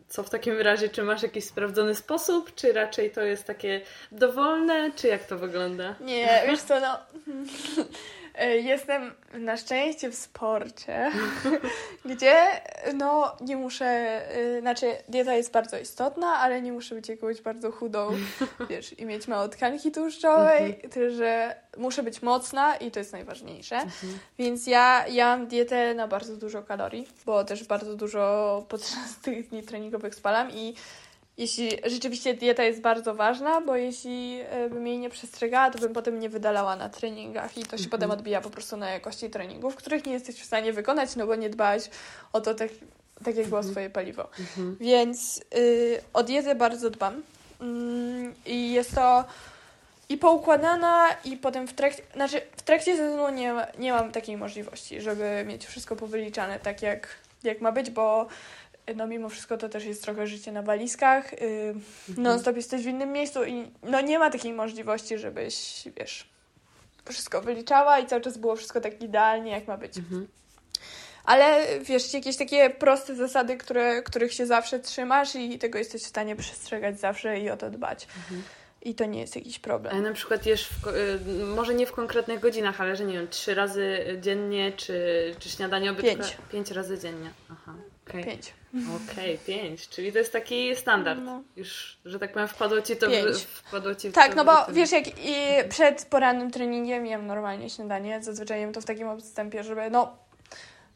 Co w takim razie, czy masz jakiś sprawdzony sposób, czy raczej to jest takie dowolne, czy jak to wygląda? Nie, wiesz co, no jestem na szczęście w sporcie, gdzie no nie muszę, e, znaczy dieta jest bardzo istotna, ale nie muszę być jakąś bardzo chudą, wiesz, i mieć mało tkanki tłuszczowej, mhm. tylko że muszę być mocna i to jest najważniejsze. Mhm. Więc ja, ja mam dietę na bardzo dużo kalorii, bo też bardzo dużo podczas tych dni treningowych spalam i jeśli rzeczywiście dieta jest bardzo ważna, bo jeśli e, bym jej nie przestrzegała, to bym potem nie wydalała na treningach i to się mm -hmm. potem odbija po prostu na jakości treningów, których nie jesteś w stanie wykonać, no bo nie dbałaś o to tak, tak jak było -hmm. swoje paliwo. Mm -hmm. Więc y, o dietę bardzo dbam mm, i jest to i poukładana i potem w trakcie, znaczy w trakcie sezonu nie, nie mam takiej możliwości, żeby mieć wszystko powyliczane tak jak, jak ma być, bo no mimo wszystko to też jest trochę życie na walizkach. Yy, mhm. Non-stop jesteś w innym miejscu i no nie ma takiej możliwości, żebyś, wiesz, wszystko wyliczała i cały czas było wszystko tak idealnie, jak ma być. Mhm. Ale wiesz, jakieś takie proste zasady, które, których się zawsze trzymasz i tego jesteś w stanie przestrzegać zawsze i o to dbać. Mhm. I to nie jest jakiś problem. A na przykład jesz, w, y, może nie w konkretnych godzinach, ale że nie wiem, trzy razy dziennie, czy, czy śniadanie, obiad? Pięć. Pięć razy dziennie. Aha. Okay. Pięć. Okej, okay, pięć. Czyli to jest taki standard. No. Już, że tak powiem, wpadło ci to pięć. W, wpadło ci Tak, no bo wiesz, jak i przed porannym treningiem jem normalnie śniadanie. Zazwyczaj jem to w takim odstępie, żeby no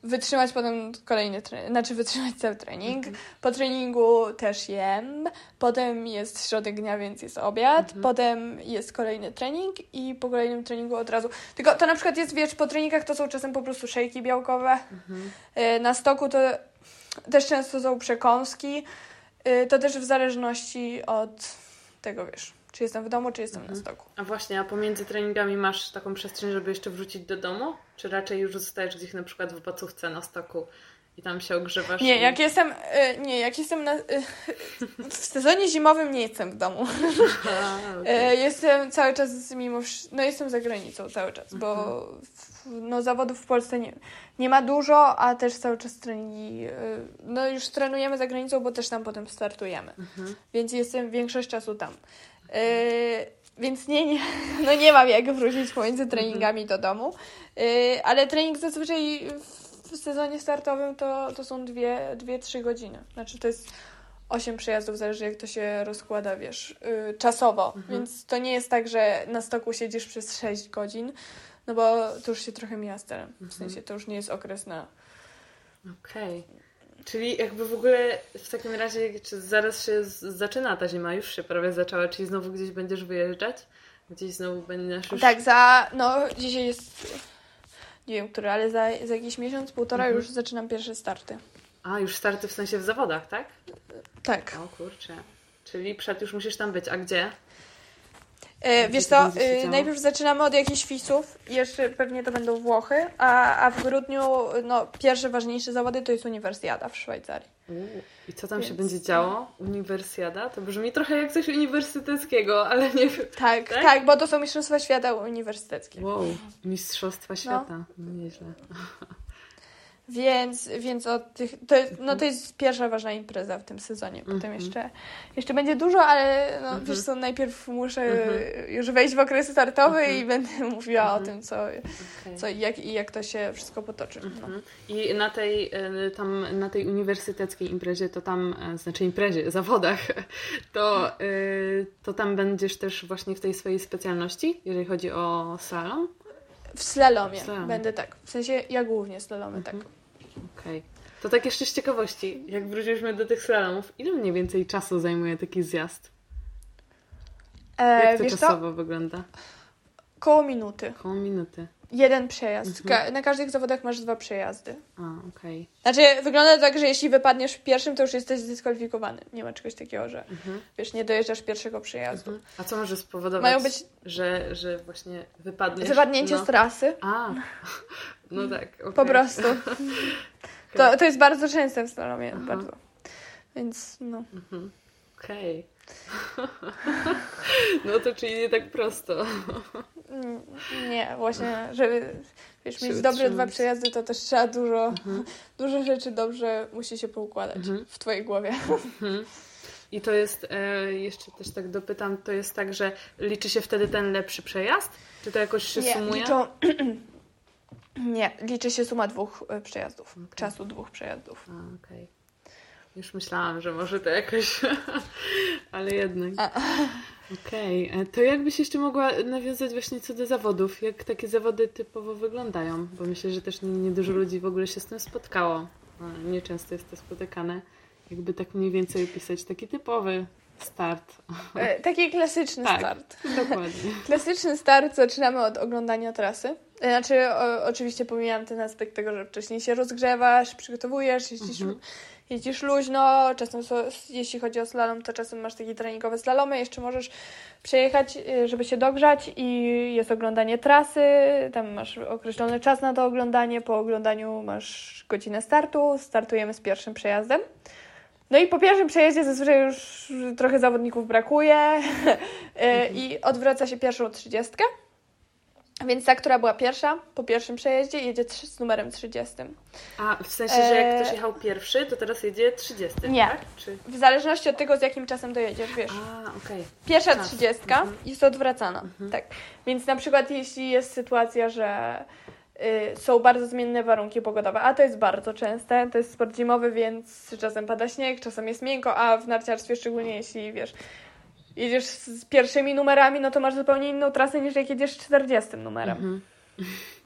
wytrzymać potem kolejny trening, znaczy wytrzymać cały trening. Mhm. Po treningu też jem, potem jest środek dnia, więc jest obiad, mhm. potem jest kolejny trening i po kolejnym treningu od razu. Tylko to na przykład jest, wiesz, po treningach to są czasem po prostu szejki białkowe. Mhm. Y, na stoku to też często są przekąski. Y, to też w zależności od tego, wiesz, czy jestem w domu, czy jestem mhm. na stoku. A właśnie, a pomiędzy treningami masz taką przestrzeń, żeby jeszcze wrócić do domu? Czy raczej już zostajesz gdzieś na przykład w bacówce na stoku i tam się ogrzewasz? Nie, i... jak jestem, y, nie, jak jestem na, y, w sezonie zimowym nie jestem w domu. A, okay. jestem cały czas mimo, no jestem za granicą cały czas, bo mhm no, zawodów w Polsce nie, nie ma dużo, a też cały czas treningi, y, no już trenujemy za granicą, bo też tam potem startujemy. Mhm. Więc jestem większość czasu tam. Y, więc nie, nie, no nie mam jak wrócić pomiędzy treningami do domu. Y, ale trening zazwyczaj w sezonie startowym to, to są dwie, dwie, trzy godziny. Znaczy to jest osiem przejazdów, zależy jak to się rozkłada, wiesz, czasowo. Mhm. Więc to nie jest tak, że na stoku siedzisz przez 6 godzin, no bo to już się trochę mija sterem. W mhm. sensie to już nie jest okres na... Okej. Okay. Czyli jakby w ogóle w takim razie, czy zaraz się zaczyna ta zima, już się prawie zaczęła, czyli znowu gdzieś będziesz wyjeżdżać? Gdzieś znowu będziesz już... Tak, za, no dzisiaj jest, nie wiem który, ale za, za jakiś miesiąc, półtora mhm. już zaczynam pierwsze starty. A, już starty w sensie w zawodach, tak? Tak. O kurczę. Czyli przed już musisz tam być. A gdzie? E, wiesz co, się e, najpierw zaczynamy od jakichś fisów, jeszcze pewnie to będą Włochy, a, a w grudniu no, pierwsze ważniejsze zawody to jest Uniwersjada w Szwajcarii. I co tam się Więc, będzie działo? Uniwersjada? To brzmi trochę jak coś uniwersyteckiego, ale nie wiem. Tak, Tak? tak, bo to są Mistrzostwa Świata Uniwersyteckie. Wow, Mistrzostwa Świata. No, nieźle. Więc, więc od tych, to, no to jest pierwsza ważna impreza w tym sezonie. Potem Mhm. jeszcze, jeszcze będzie dużo, ale no, Mhm. wiesz co, najpierw muszę Mhm. już wejść w okres startowy Mhm. i będę mówiła Mhm. o tym, co, Okej. co i jak, i jak to się wszystko potoczy. No. Mhm. I na tej, e, tam, na tej uniwersyteckiej imprezie, to tam, e, znaczy imprezie, zawodach, to, e, to tam będziesz też właśnie w tej swojej specjalności, jeżeli chodzi o slalom? W slalomie W slalomie. będę tak. W sensie ja głównie slalomy, tak. Okej. To tak jeszcze z ciekawości, jak wróciliśmy do tych slalomów, ile mniej więcej czasu zajmuje taki zjazd? E, Jak to co? czasowo wygląda? Koło minuty. Koło minuty. Jeden przejazd. Mhm. Ka- na każdych zawodach masz dwa przejazdy. A, okej. Znaczy, wygląda tak, że jeśli wypadniesz w pierwszym, to już jesteś zdyskwalifikowany. Nie ma czegoś takiego, że Mhm. wiesz, nie dojeżdżasz pierwszego przejazdu. Mhm. A co może spowodować, Mają być że, że właśnie wypadniesz? wypadnięcie no. z trasy. A, no tak. okej. Po prostu. To, to jest bardzo częste w slalomie, Aha. bardzo. Więc no. Mhm. Okej. no to czyli nie tak prosto. Mm, Nie, właśnie, żeby wiesz, mieć dobre dwa przejazdy, to też trzeba dużo, Mhm. dużo rzeczy dobrze musi się poukładać Mhm. w twojej głowie. Mhm. I to jest, e, jeszcze też tak dopytam, to jest tak, że liczy się wtedy ten lepszy przejazd? Czy to jakoś się Nie, sumuje? liczą... Nie, liczy się suma dwóch e, przejazdów. Okej. Czasu dwóch przejazdów. Okej. Już myślałam, że może to jakoś, ale jednak. Okej, e, to jakbyś jeszcze mogła nawiązać właśnie co do zawodów? Jak takie zawody typowo wyglądają? Bo myślę, że też nie- niedużo ludzi w ogóle się z tym spotkało. E, Nieczęsto jest to spotykane. Jakby tak mniej więcej opisać taki typowy start. E, Taki klasyczny Tak. start. Dokładnie. Klasyczny start zaczynamy od oglądania trasy. E, Znaczy, o, oczywiście pomijam ten aspekt tego, że wcześniej się rozgrzewasz, przygotowujesz, jeździsz, Mhm. jeździsz luźno. Czasem, so, jeśli chodzi o slalom, to czasem masz takie treningowe slalomy. Jeszcze możesz przejechać, e, żeby się dogrzać i jest oglądanie trasy. Tam masz określony czas na to oglądanie. Po oglądaniu masz godzinę startu. Startujemy z pierwszym przejazdem. No i po pierwszym przejeździe zazwyczaj już trochę zawodników brakuje e, i odwraca się pierwszą trzydziestkę. Więc ta, która była pierwsza po pierwszym przejeździe, jedzie z numerem 30. A w sensie, że jak E, ktoś jechał pierwszy, to teraz jedzie 30, Nie. tak? Czy... W zależności od tego, z jakim czasem dojedziesz, wiesz. A, okej. Pierwsza czas. trzydziestka Mhm. jest odwracana. Mhm. Tak. Więc na przykład jeśli jest sytuacja, że są bardzo zmienne warunki pogodowe, a to jest bardzo częste, to jest sport zimowy, więc czasem pada śnieg, czasem jest miękko, a w narciarstwie szczególnie jeśli wiesz, jedziesz z pierwszymi numerami, no to masz zupełnie inną trasę niż jak jedziesz z 40 numerem. Mhm.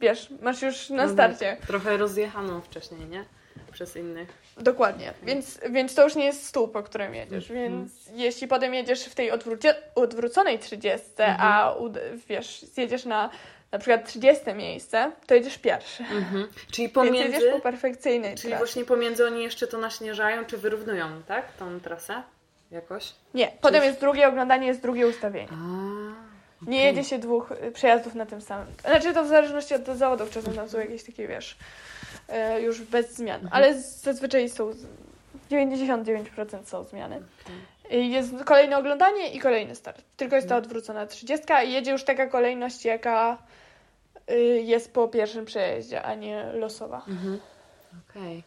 Wiesz, masz już na No starcie. tak, Trochę rozjechaną wcześniej, nie? Przez innych. Dokładnie, więc, więc to już nie jest stół, po którym jedziesz, Mhm. więc jeśli potem jedziesz w tej odwrócie, odwróconej 30, Mhm. a ud- wiesz, zjedziesz na na przykład 30 miejsce, to jedziesz pierwszy. Mhm. Czyli Więc pomiędzy... jedziesz po perfekcyjnej Czyli trasie. właśnie pomiędzy oni jeszcze to naśnieżają, czy wyrównują, tak? Tą trasę jakoś? Nie, potem jest drugie oglądanie, jest drugie ustawienie. A, Nie jedzie się dwóch y, przejazdów na tym samym. Znaczy to w zależności od zawodów, czasem tam są jakieś takie, wiesz, y, już bez zmian, Mhm. ale zazwyczaj są, z- 99% są zmiany. Y, Jest kolejne oglądanie i kolejny start. Tylko jest ta Mhm. odwrócona 30 i jedzie już taka kolejność, jaka jest po pierwszym przejeździe, a nie losowa. Mhm. Okej.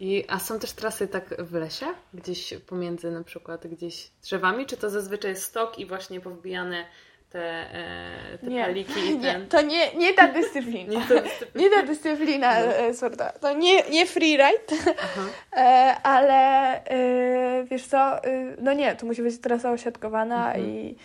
I A są też trasy tak w lesie? Gdzieś pomiędzy na przykład gdzieś drzewami? Czy to zazwyczaj jest stok i właśnie powbijane te, e, te Nie. paliki i Nie, ten... to nie, nie ta dyscyplina. Nie, to jest... Nie ta dyscyplina No. e, sorta. To nie, nie freeride, e, ale e, wiesz co, e, no nie, tu musi być trasa osiadkowana Mhm. i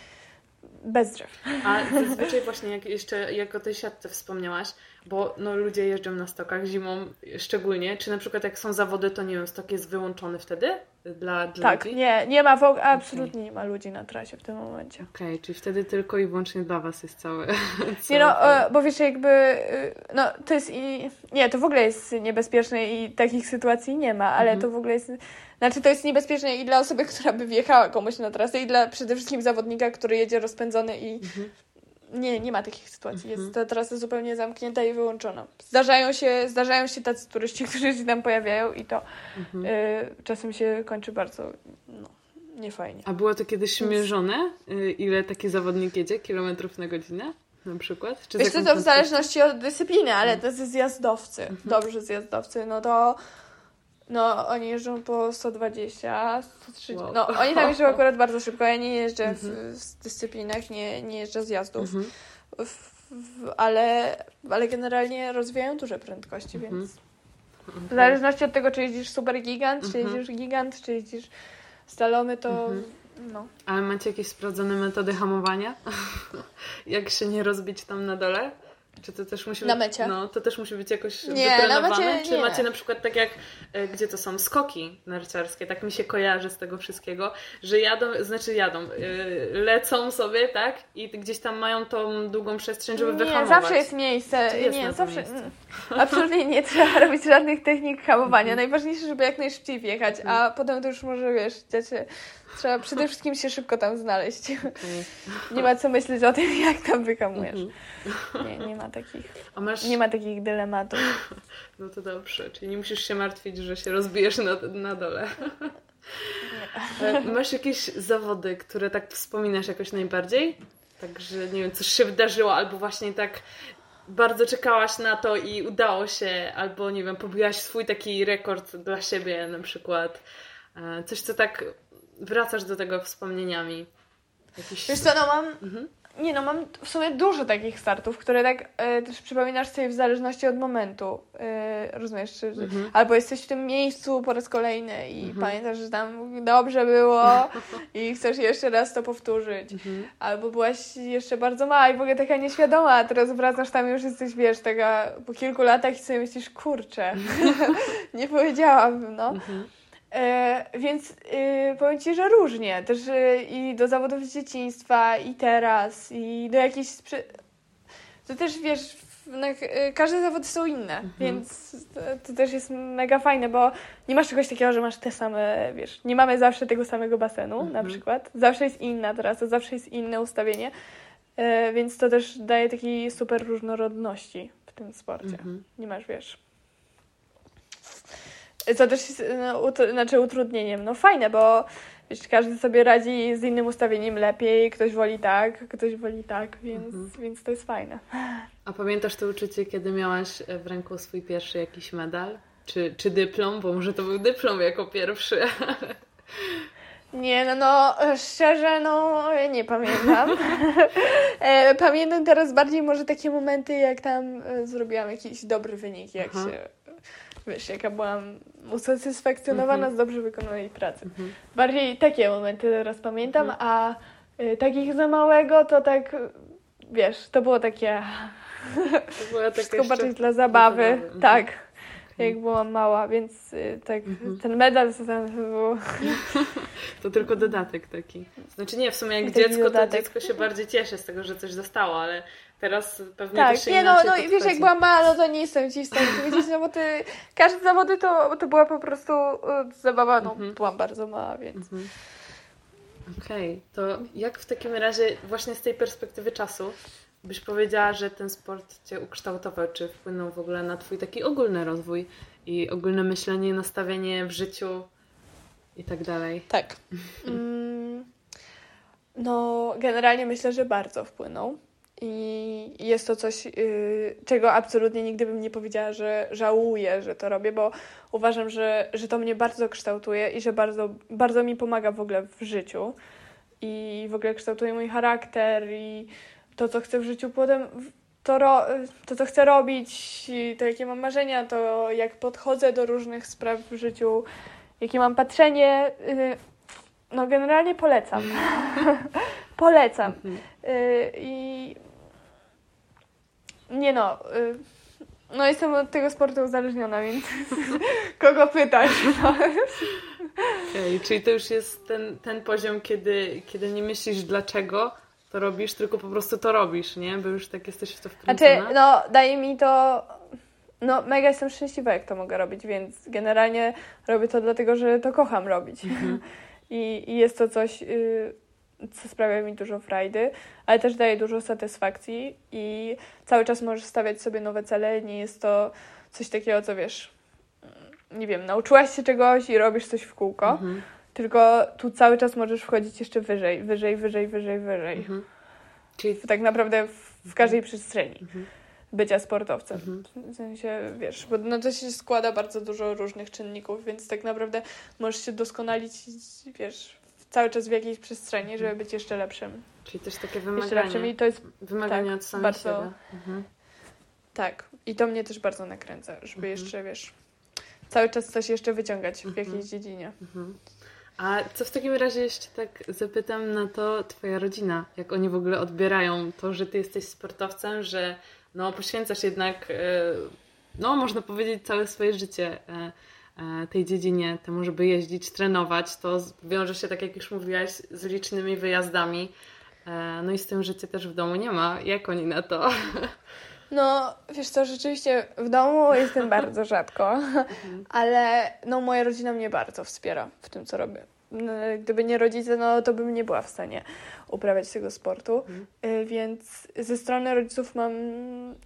bez drzew. A zazwyczaj właśnie jak jeszcze jak o tej siatce wspomniałaś, bo no, ludzie jeżdżą na stokach zimą szczególnie, czy na przykład jak są zawody, to nie wiem, stok jest wyłączony wtedy? dla, dla tak, ludzi? nie, nie ma w ogóle, absolutnie nie ma ludzi na trasie w tym momencie. Okej, okay, czyli wtedy tylko i wyłącznie dla Was jest całe. nie no, e, bo wiesz, jakby, e, no to jest i, nie, to w ogóle jest niebezpieczne i takich sytuacji nie ma, ale mhm. to w ogóle jest, znaczy to jest niebezpieczne i dla osoby, która by wjechała komuś na trasę i dla przede wszystkim zawodnika, który jedzie rozpędzony i mhm nie, nie ma takich sytuacji. Jest mhm. ta trasa zupełnie zamknięta i wyłączona. Zdarzają się, zdarzają się tacy turyści, którzy się tam pojawiają i to mhm. y, czasem się kończy bardzo no, niefajnie. A było to kiedyś mierzone? Y, ile taki zawodnik jedzie? Kilometrów na godzinę? Na przykład? Czy Wiesz to w zależności od dyscypliny, ale to jest zjazdowcy. Mhm. Dobrze zjazdowcy, no to no, oni jeżdżą po 120, 130. Wow. No, oni tam jeżdżą akurat bardzo szybko. Ja nie jeżdżę w, mhm. w dyscyplinach, nie, nie jeżdżę zjazdów. Mhm. W, w, ale, ale generalnie rozwijają duże prędkości, mhm. więc w zależności od tego, czy jeździsz super gigant, czy jeździsz gigant, czy jeździsz stalomy, to no. Ale macie jakieś sprawdzone metody hamowania? Jak się nie rozbić tam na dole? Czy to też musi Na mecie? No, to też musi być jakoś nie, Na mecie, Czy nie. macie na przykład tak jak, e, gdzie to są skoki narciarskie, tak mi się kojarzy z tego wszystkiego, że jadą, znaczy jadą, e, lecą sobie, tak? I gdzieś tam mają tą długą przestrzeń, żeby nie, wyhamować. Zawsze jest miejsce. Jest nie, zawsze. Miejsce? Absolutnie nie trzeba robić żadnych technik hamowania. Mhm. Najważniejsze, żeby jak najszybciej wjechać, a mhm. potem to już może, wiesz, dzieci Trzeba przede wszystkim się szybko tam znaleźć. Okay. Nie ma co myśleć o tym, jak tam wyhamujesz. Mhm. Nie, nie ma takich, masz... nie ma takich dylematów. No to dobrze, czyli nie musisz się martwić, że się rozbijesz na, na dole. Nie. Masz jakieś zawody, które tak wspominasz jakoś najbardziej? Także nie wiem, coś się wydarzyło, albo właśnie tak bardzo czekałaś na to i udało się, albo nie wiem, pobiłaś swój taki rekord dla siebie na przykład. E, coś, co tak wracasz do tego wspomnieniami. Jakiś... Wiesz co, no mam... Mhm. Nie no, mam w sumie dużo takich startów, które tak e, też przypominasz sobie w zależności od momentu. E, rozumiesz? Czy, mhm. Albo jesteś w tym miejscu po raz kolejny i mhm. pamiętasz, że tam dobrze było i chcesz jeszcze raz to powtórzyć. Mhm. Albo byłaś jeszcze bardzo mała i w ogóle taka nieświadoma, a teraz wracasz tam już jesteś, wiesz, taka po kilku latach i sobie myślisz, kurczę, nie powiedziałabym, no. E, więc y, powiem Ci, że różnie. Też y, i do zawodów z dzieciństwa, i teraz, i do jakichś. Sprzy... To też wiesz, no, każde zawody są inne, mhm. więc to, to, też jest mega fajne, bo nie masz czegoś takiego, że masz te same, wiesz, nie mamy zawsze tego samego basenu mhm. na przykład. Zawsze jest inna teraz, to zawsze jest inne ustawienie, e, więc to też daje takiej super różnorodności w tym sporcie. Mhm. Nie masz, wiesz co też jest no, ut znaczy utrudnieniem. No fajne, bo wiesz, każdy sobie radzi z innym ustawieniem lepiej, ktoś woli tak, ktoś woli tak, więc, mhm. więc to jest fajne. A pamiętasz to uczucie, kiedy miałaś w ręku swój pierwszy jakiś medal? Czy, czy dyplom? Bo może to był dyplom jako pierwszy. Nie, no, no szczerze, no nie pamiętam. E, pamiętam teraz bardziej może takie momenty, jak tam e, zrobiłam jakiś dobry wynik, jak Aha. się wiesz, jaka byłam usatysfakcjonowana mm -hmm. z dobrze wykonanej pracy. Mm -hmm. Bardziej takie momenty teraz pamiętam, mm a y, takich za małego to tak, wiesz, to było takie... To była Wszystko bardziej dla zabawy, mhm. tak. Jak byłam mała, więc y, tak mhm. ten medal to tam było... To tylko dodatek taki. Znaczy nie, w sumie jak dziecko, dodatek. to dziecko się bardziej cieszy z tego, że coś zostało, ale Teraz pewnie tak, też nie, no, no i wiesz, jak byłam mała, no to nie jestem ci w stanie powiedzieć, no bo ty, każde zawody to, to była po prostu uh, zabawa, no mhm. byłam bardzo mała, więc... Mhm. Okej, okay. to jak w takim razie właśnie z tej perspektywy czasu byś powiedziała, że ten sport Cię ukształtował, czy wpłynął w ogóle na Twój taki ogólny rozwój i ogólne myślenie, nastawienie w życiu i tak dalej? Tak. Mm, no, generalnie myślę, że bardzo wpłynął. I jest to coś, yy, czego absolutnie nigdy bym nie powiedziała, że żałuję, że to robię, bo uważam, że, że to mnie bardzo kształtuje i że bardzo, bardzo mi pomaga w ogóle w życiu. I w ogóle kształtuje mój charakter i to, co chcę w życiu potem, to, ro, to co chcę robić, to jakie mam marzenia, to jak podchodzę do różnych spraw w życiu, jakie mam patrzenie. Yy, no, generalnie polecam. polecam. Mhm. Yy, I nie no. Y, no jestem od tego sportu uzależniona, więc kogo pytać? No. Okay, czyli to już jest ten, ten poziom, kiedy, kiedy nie myślisz dlaczego to robisz, tylko po prostu to robisz, nie? Bo już tak jesteś w to wkręcona. Znaczy, no daje mi to... No mega jestem szczęśliwa, jak to mogę robić, więc generalnie robię to dlatego, że to kocham robić. Mhm. I, I, jest to coś, y, co sprawia mi dużo frajdy, ale też daje dużo satysfakcji i cały czas możesz stawiać sobie nowe cele. Nie jest to coś takiego, co wiesz, nie wiem, nauczyłaś się czegoś i robisz coś w kółko, mhm. Tylko tu cały czas możesz wchodzić jeszcze wyżej, wyżej, wyżej, wyżej, wyżej. Mhm. Czyli tak naprawdę w, w każdej przestrzeni mhm. bycia sportowcem. Mhm. W sensie, wiesz, bo no to się składa bardzo dużo różnych czynników, więc tak naprawdę możesz się doskonalić, wiesz, cały czas w jakiejś przestrzeni, żeby mhm. być jeszcze lepszym. Czyli też takie wymagania. Jeszcze lepszym i to jest wymagania tak, od samego bardzo, siebie. Mhm. Tak, i to mnie też bardzo nakręca, żeby mhm. jeszcze, wiesz, cały czas coś jeszcze wyciągać w mhm. jakiejś dziedzinie. A co w takim razie jeszcze tak zapytam na to twoja rodzina, jak oni w ogóle odbierają to, że ty jesteś sportowcem, że no poświęcasz jednak, e, no można powiedzieć całe swoje życie e, e, tej dziedzinie, temu, żeby jeździć, trenować, to wiąże się, tak jak już mówiłaś, z licznymi wyjazdami, no i z tym, że cię też w domu nie ma. Jak oni na to? No, wiesz co, rzeczywiście w domu jestem bardzo rzadko, mhm. ale no moja rodzina mnie bardzo wspiera w tym, co robię. No, gdyby nie rodzice, no to bym nie była w stanie uprawiać tego sportu, mhm. Y, więc ze strony rodziców mam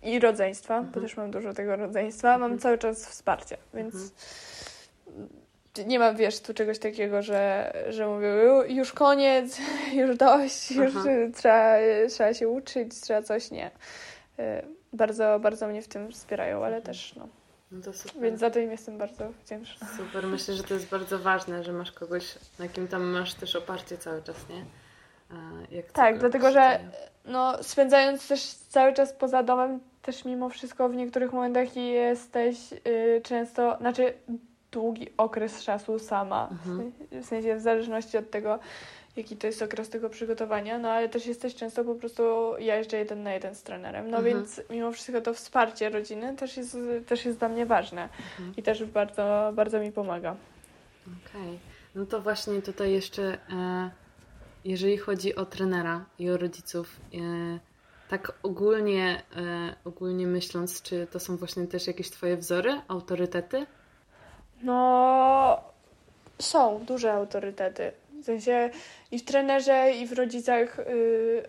i rodzeństwa, mhm. bo też mam dużo tego rodzeństwa, mam mhm. cały czas wsparcie, więc mhm. nie mam, wiesz, tu czegoś takiego, że, że mówię, już koniec, już dość, już trzeba, trzeba się uczyć, trzeba coś, nie y, bardzo, bardzo mnie w tym wspierają, ale też no. no to super. Więc za to im jestem bardzo wdzięczna. Super, myślę, że to jest bardzo ważne, że masz kogoś, na kim tam masz też oparcie cały czas, nie? Tak, dlatego że no, spędzając też cały czas poza domem, też mimo wszystko w niektórych momentach jesteś yy, często, znaczy długi okres czasu sama. Mhm. W sensie w zależności od tego, jaki to jest okres tego przygotowania, no ale też jesteś często po prostu, ja jeżdżę jeden na jeden z trenerem, no mhm. więc mimo wszystko to wsparcie rodziny też jest, też jest dla mnie ważne mhm. i też bardzo, bardzo mi pomaga. Okej, okay. no to właśnie tutaj jeszcze, e, jeżeli chodzi o trenera i o rodziców, e, tak ogólnie, e, ogólnie myśląc, czy to są właśnie też jakieś Twoje wzory, autorytety? No, są duże autorytety. W sensie i w trenerze, i w rodzicach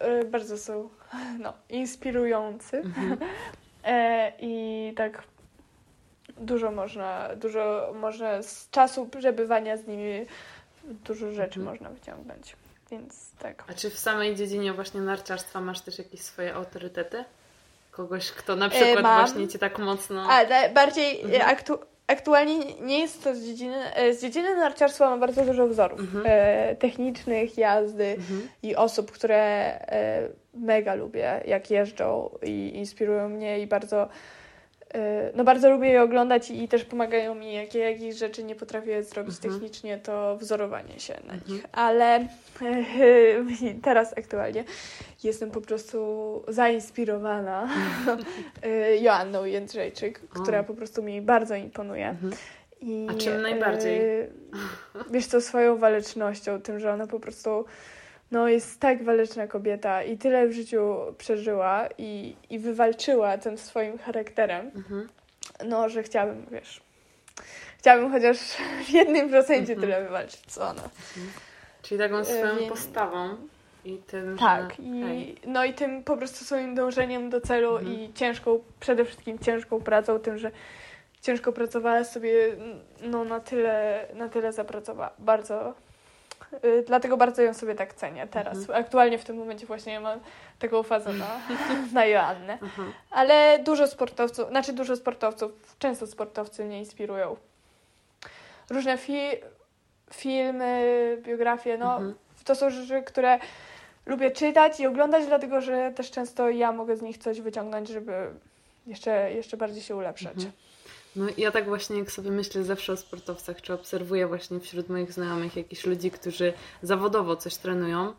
yy, bardzo są no, inspirujący. Mhm. e, I tak dużo można, dużo można z czasu przebywania z nimi dużo rzeczy mhm. można wyciągnąć. Więc tak. A czy w samej dziedzinie właśnie narciarstwa masz też jakieś swoje autorytety? Kogoś, kto na przykład e, właśnie cię tak mocno. A bardziej mhm. aktu aktualnie nie jest to z dziedziny, e, z dziedziny narciarstwa mam bardzo dużo wzorów mhm. e, technicznych, jazdy mhm. i osób, które e, mega lubię, jak jeżdżą i inspirują mnie i bardzo no bardzo lubię je oglądać i też pomagają mi, jakie jakieś rzeczy nie potrafię zrobić mhm. technicznie, to wzorowanie się na mhm. nich. Ale teraz aktualnie jestem po prostu zainspirowana y, Joanną Jędrzejczyk, która po prostu mi bardzo imponuje. Mhm. I, A czym najbardziej? Y, wiesz co, swoją walecznością, tym, że ona po prostu no, jest tak waleczna kobieta i tyle w życiu przeżyła i, i wywalczyła tym swoim charakterem, mhm. no, że chciałabym, wiesz, chciałabym chociaż w jednym procencie mhm. tyle wywalczyć, co ona. Mhm. Czyli taką swoją Więc... postawą i tym, tak, że... i, no i tym po prostu swoim dążeniem do celu mhm. i ciężką, przede wszystkim ciężką pracą, tym, że ciężko pracowała sobie, no na tyle, na tyle zapracowała, bardzo, dlatego bardzo ją sobie tak cenię teraz. Mhm. Aktualnie w tym momencie właśnie mam taką fazę na, na Joannę, mhm. ale dużo sportowców, znaczy dużo sportowców, często sportowcy mnie inspirują. Różne fi filmy, biografie, no mhm. to są rzeczy, które lubię czytać i oglądać, dlatego że też często ja mogę z nich coś wyciągnąć, żeby jeszcze, jeszcze bardziej się ulepszać. No ja tak właśnie jak sobie myślę zawsze o sportowcach, czy obserwuję właśnie wśród moich znajomych jakichś ludzi, którzy zawodowo coś trenują,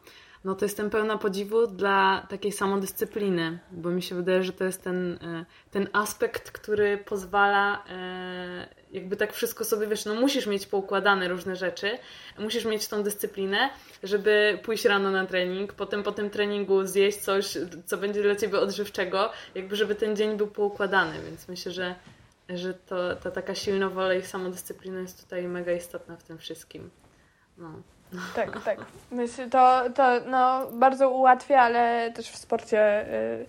no to jestem pełna podziwu dla takiej samodyscypliny, bo mi się wydaje, że to jest ten, e, ten aspekt, który pozwala e, jakby tak wszystko sobie, wiesz, no musisz mieć poukładane różne rzeczy, musisz mieć tą dyscyplinę, żeby pójść rano na trening, potem po tym treningu zjeść coś, co będzie dla Ciebie odżywczego, jakby żeby ten dzień był poukładany, więc myślę, że, że to, ta taka silna wola i samodyscyplina jest tutaj mega istotna w tym wszystkim. No. Tak, tak. Myślę, to, to no, bardzo ułatwia, ale też w sporcie y,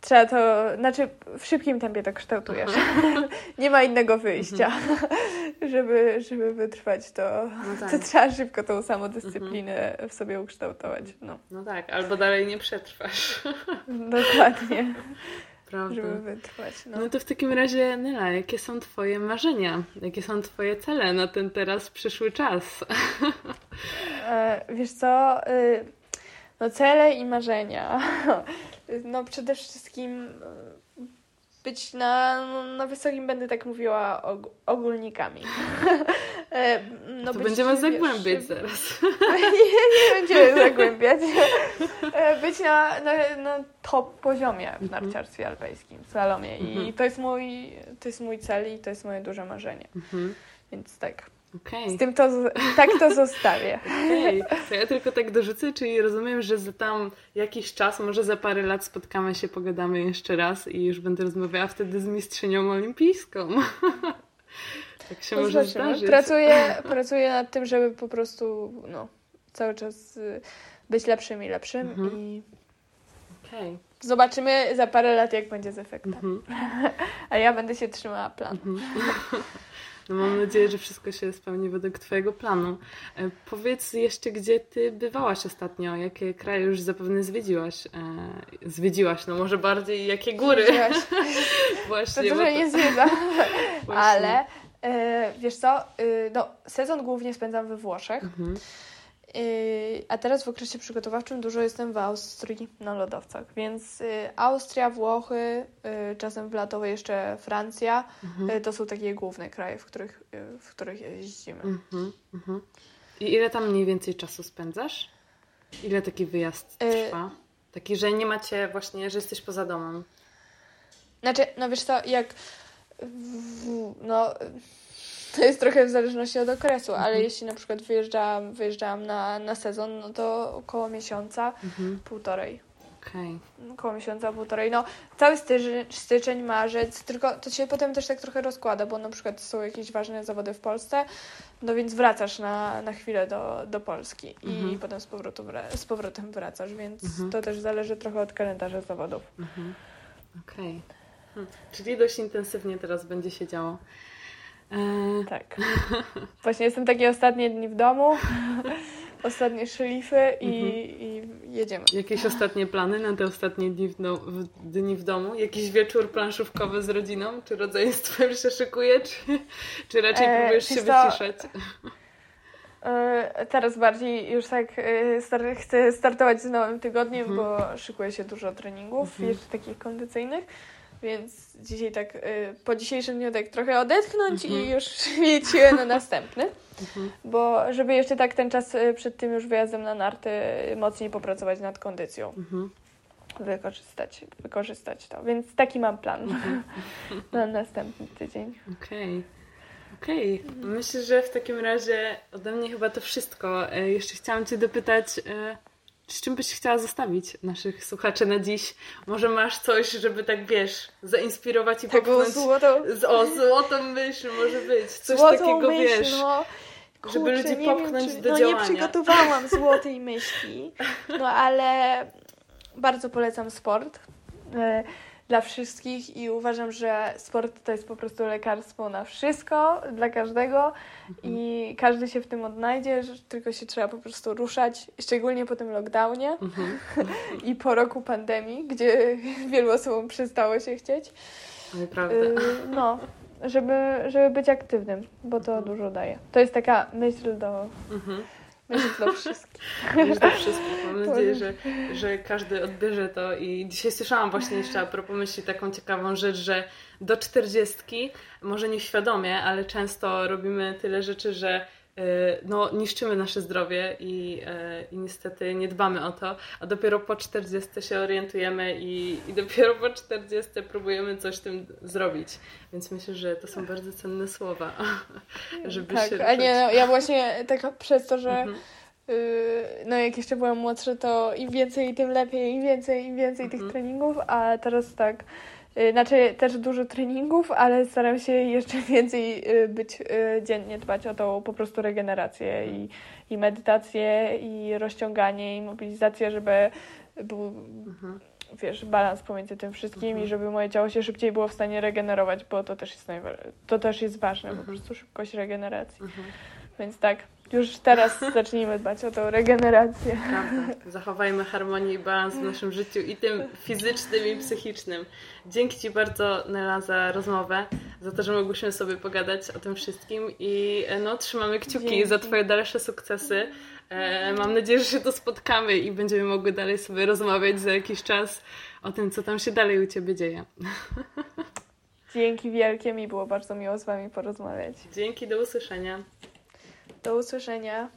trzeba to, znaczy w szybkim tempie to kształtujesz. Nie ma innego wyjścia. Mhm. żeby, żeby wytrwać, to, no tak. to trzeba szybko tą samodyscyplinę mhm. w sobie ukształtować. No. no tak, albo dalej nie przetrwasz. Dokładnie. Prawda. żeby wytrwać. No. no to w takim razie, Nela, jakie są Twoje marzenia? Jakie są Twoje cele na ten teraz przyszły czas? E, wiesz co? Y, no cele i marzenia. No przede wszystkim być na, na wysokim, będę tak mówiła, og ogólnikami. E, no to będziemy zagłębiać wiesz, zaraz. nie, nie będziemy zagłębiać. E, być na, na, na top poziomie w mhm. narciarstwie alpejskim, w slalomie. I mhm. to jest, mój, to jest mój cel i to jest moje duże marzenie. Mhm. Więc tak. Okay. Z tym to, tak to zostawię. Okay. To ja tylko tak dorzucę, czyli rozumiem, że za tam jakiś czas, może za parę lat spotkamy się, pogadamy jeszcze raz i już będę rozmawiała wtedy z mistrzynią olimpijską. tak się no może zdarzyć. Pracuję, pracuję nad tym, żeby po prostu no, cały czas y, być lepszym i lepszym mhm. i okay. zobaczymy za parę lat, jak będzie z efektem. Mhm. A ja będę się trzymała planu. Mhm. No mam nadzieję, że wszystko się spełni według Twojego planu. E, powiedz jeszcze, gdzie Ty bywałaś ostatnio? Jakie kraje już zapewne zwiedziłaś? E, zwiedziłaś, no może bardziej jakie góry? Właśnie. To dużo nie zwiedza. Ale e, wiesz co, no, sezon głównie spędzam we Włoszech. Mhm. Y, a teraz w okresie przygotowawczym dużo jestem w Austrii na lodowcach, więc y, Austria, Włochy, y, czasem w lato jeszcze Francja, mhm. to są takie główne kraje, w których, w których jeździmy. Mhm, mhm. I ile tam mniej więcej czasu spędzasz? Ile taki wyjazd trwa? Taki, że nie macie właśnie, że jesteś poza domem. Znaczy, no wiesz co, jak w, no to jest trochę w zależności od okresu, ale mhm. jeśli na przykład wyjeżdżałam, wyjeżdżałam na, na sezon, no to około miesiąca, mhm. półtorej. Okay. Około miesiąca, półtorej. No, cały styczeń, styczeń, marzec, tylko to się potem też tak trochę rozkłada, bo na przykład są jakieś ważne zawody w Polsce, no więc wracasz na, na chwilę do, do Polski mhm. i potem z, powrotu, z powrotem wracasz, więc mhm. to też zależy trochę od kalendarza zawodów. Mhm. Okej. Okay. Hmm. Czyli dość intensywnie teraz będzie się działo. E... Tak. Właśnie jestem takie ostatnie dni w domu, ostatnie szlify i, mhm. i, jedziemy. Jakieś ostatnie plany na te ostatnie dni w, do, w, dni w domu? Jakiś wieczór planszówkowy z rodziną? Czy rodzeństwem się szykuje? Czy, czy raczej e, próbujesz się wyciszać? E, teraz bardziej już tak e, star chcę startować z nowym tygodniem, mhm. bo szykuje się dużo treningów, mhm. jeszcze takich kondycyjnych. Więc dzisiaj tak, y, po dzisiejszym dniu tak trochę odetchnąć mhm. i już mieć siłę na następny. Mhm. Bo żeby jeszcze tak ten czas y, przed tym już wyjazdem na narty mocniej popracować nad kondycją. Mhm. Wykorzystać, wykorzystać to. Więc taki mam plan mhm. na następny tydzień. Okej. Okay. Okej, okay. myślę, że w takim razie ode mnie chyba to wszystko. E, jeszcze chciałam Cię dopytać, z czym byś chciała zostawić naszych słuchaczy na dziś? Może masz coś, żeby tak wiesz, zainspirować i Taką popchnąć... Złotą... O, złotą myśl może być. Coś złotą takiego, myśl, wiesz, no. Kurczę, żeby ludzi popchnąć wiem, czy... do no, działania. No nie przygotowałam złotej myśli, no ale bardzo polecam sport. Dla wszystkich i uważam, że sport to jest po prostu lekarstwo na wszystko, dla każdego i każdy się w tym odnajdzie, tylko się trzeba po prostu ruszać, szczególnie po tym lockdownie mhm. i po roku pandemii, gdzie wielu osobom przestało się chcieć. Naprawdę. Y, no, żeby, żeby być aktywnym, bo to dużo daje. To jest taka myśl do... Mhm Myślę dla wszystkich. Myślę dla wszystkich. Mam nadzieję, że, że każdy odbierze to. I dzisiaj słyszałam właśnie jeszcze a propos myśli taką ciekawą rzecz, że do czterdziestki, może nieświadomie, ale często robimy tyle rzeczy, że no, niszczymy nasze zdrowie i, i niestety nie dbamy o to, a dopiero po 40 się orientujemy i, i dopiero po 40 próbujemy coś z tym zrobić. Więc myślę, że to są bardzo cenne słowa, żeby tak, się a nie, no, ja właśnie tak przez to, że mhm. y, no jak jeszcze byłam młodsza, to im więcej, tym lepiej, im więcej, im więcej mhm. tych treningów, a teraz tak znaczy też dużo treningów, ale staram się jeszcze więcej y, być y, dziennie, dbać o tą po prostu regenerację i, i medytację, i rozciąganie, i mobilizację, żeby był mhm. wiesz, balans pomiędzy tym wszystkim mhm. i żeby moje ciało się szybciej było w stanie regenerować, bo to też jest, najwa- to też jest ważne, mhm. po prostu szybkość regeneracji. Mhm. Więc tak, już teraz zacznijmy dbać o tą regenerację. Prawda. Zachowajmy harmonię i balans w naszym życiu i tym fizycznym i psychicznym. Dzięki Ci bardzo, Nela, za rozmowę, za to, że mogłyśmy sobie pogadać o tym wszystkim i no, trzymamy kciuki Dzięki. za Twoje dalsze sukcesy. E, mam nadzieję, że się to spotkamy i będziemy mogły dalej sobie rozmawiać za jakiś czas o tym, co tam się dalej u Ciebie dzieje. Dzięki wielkie, mi było bardzo miło z Wami porozmawiać. Dzięki, do usłyszenia. Do usłyszenia.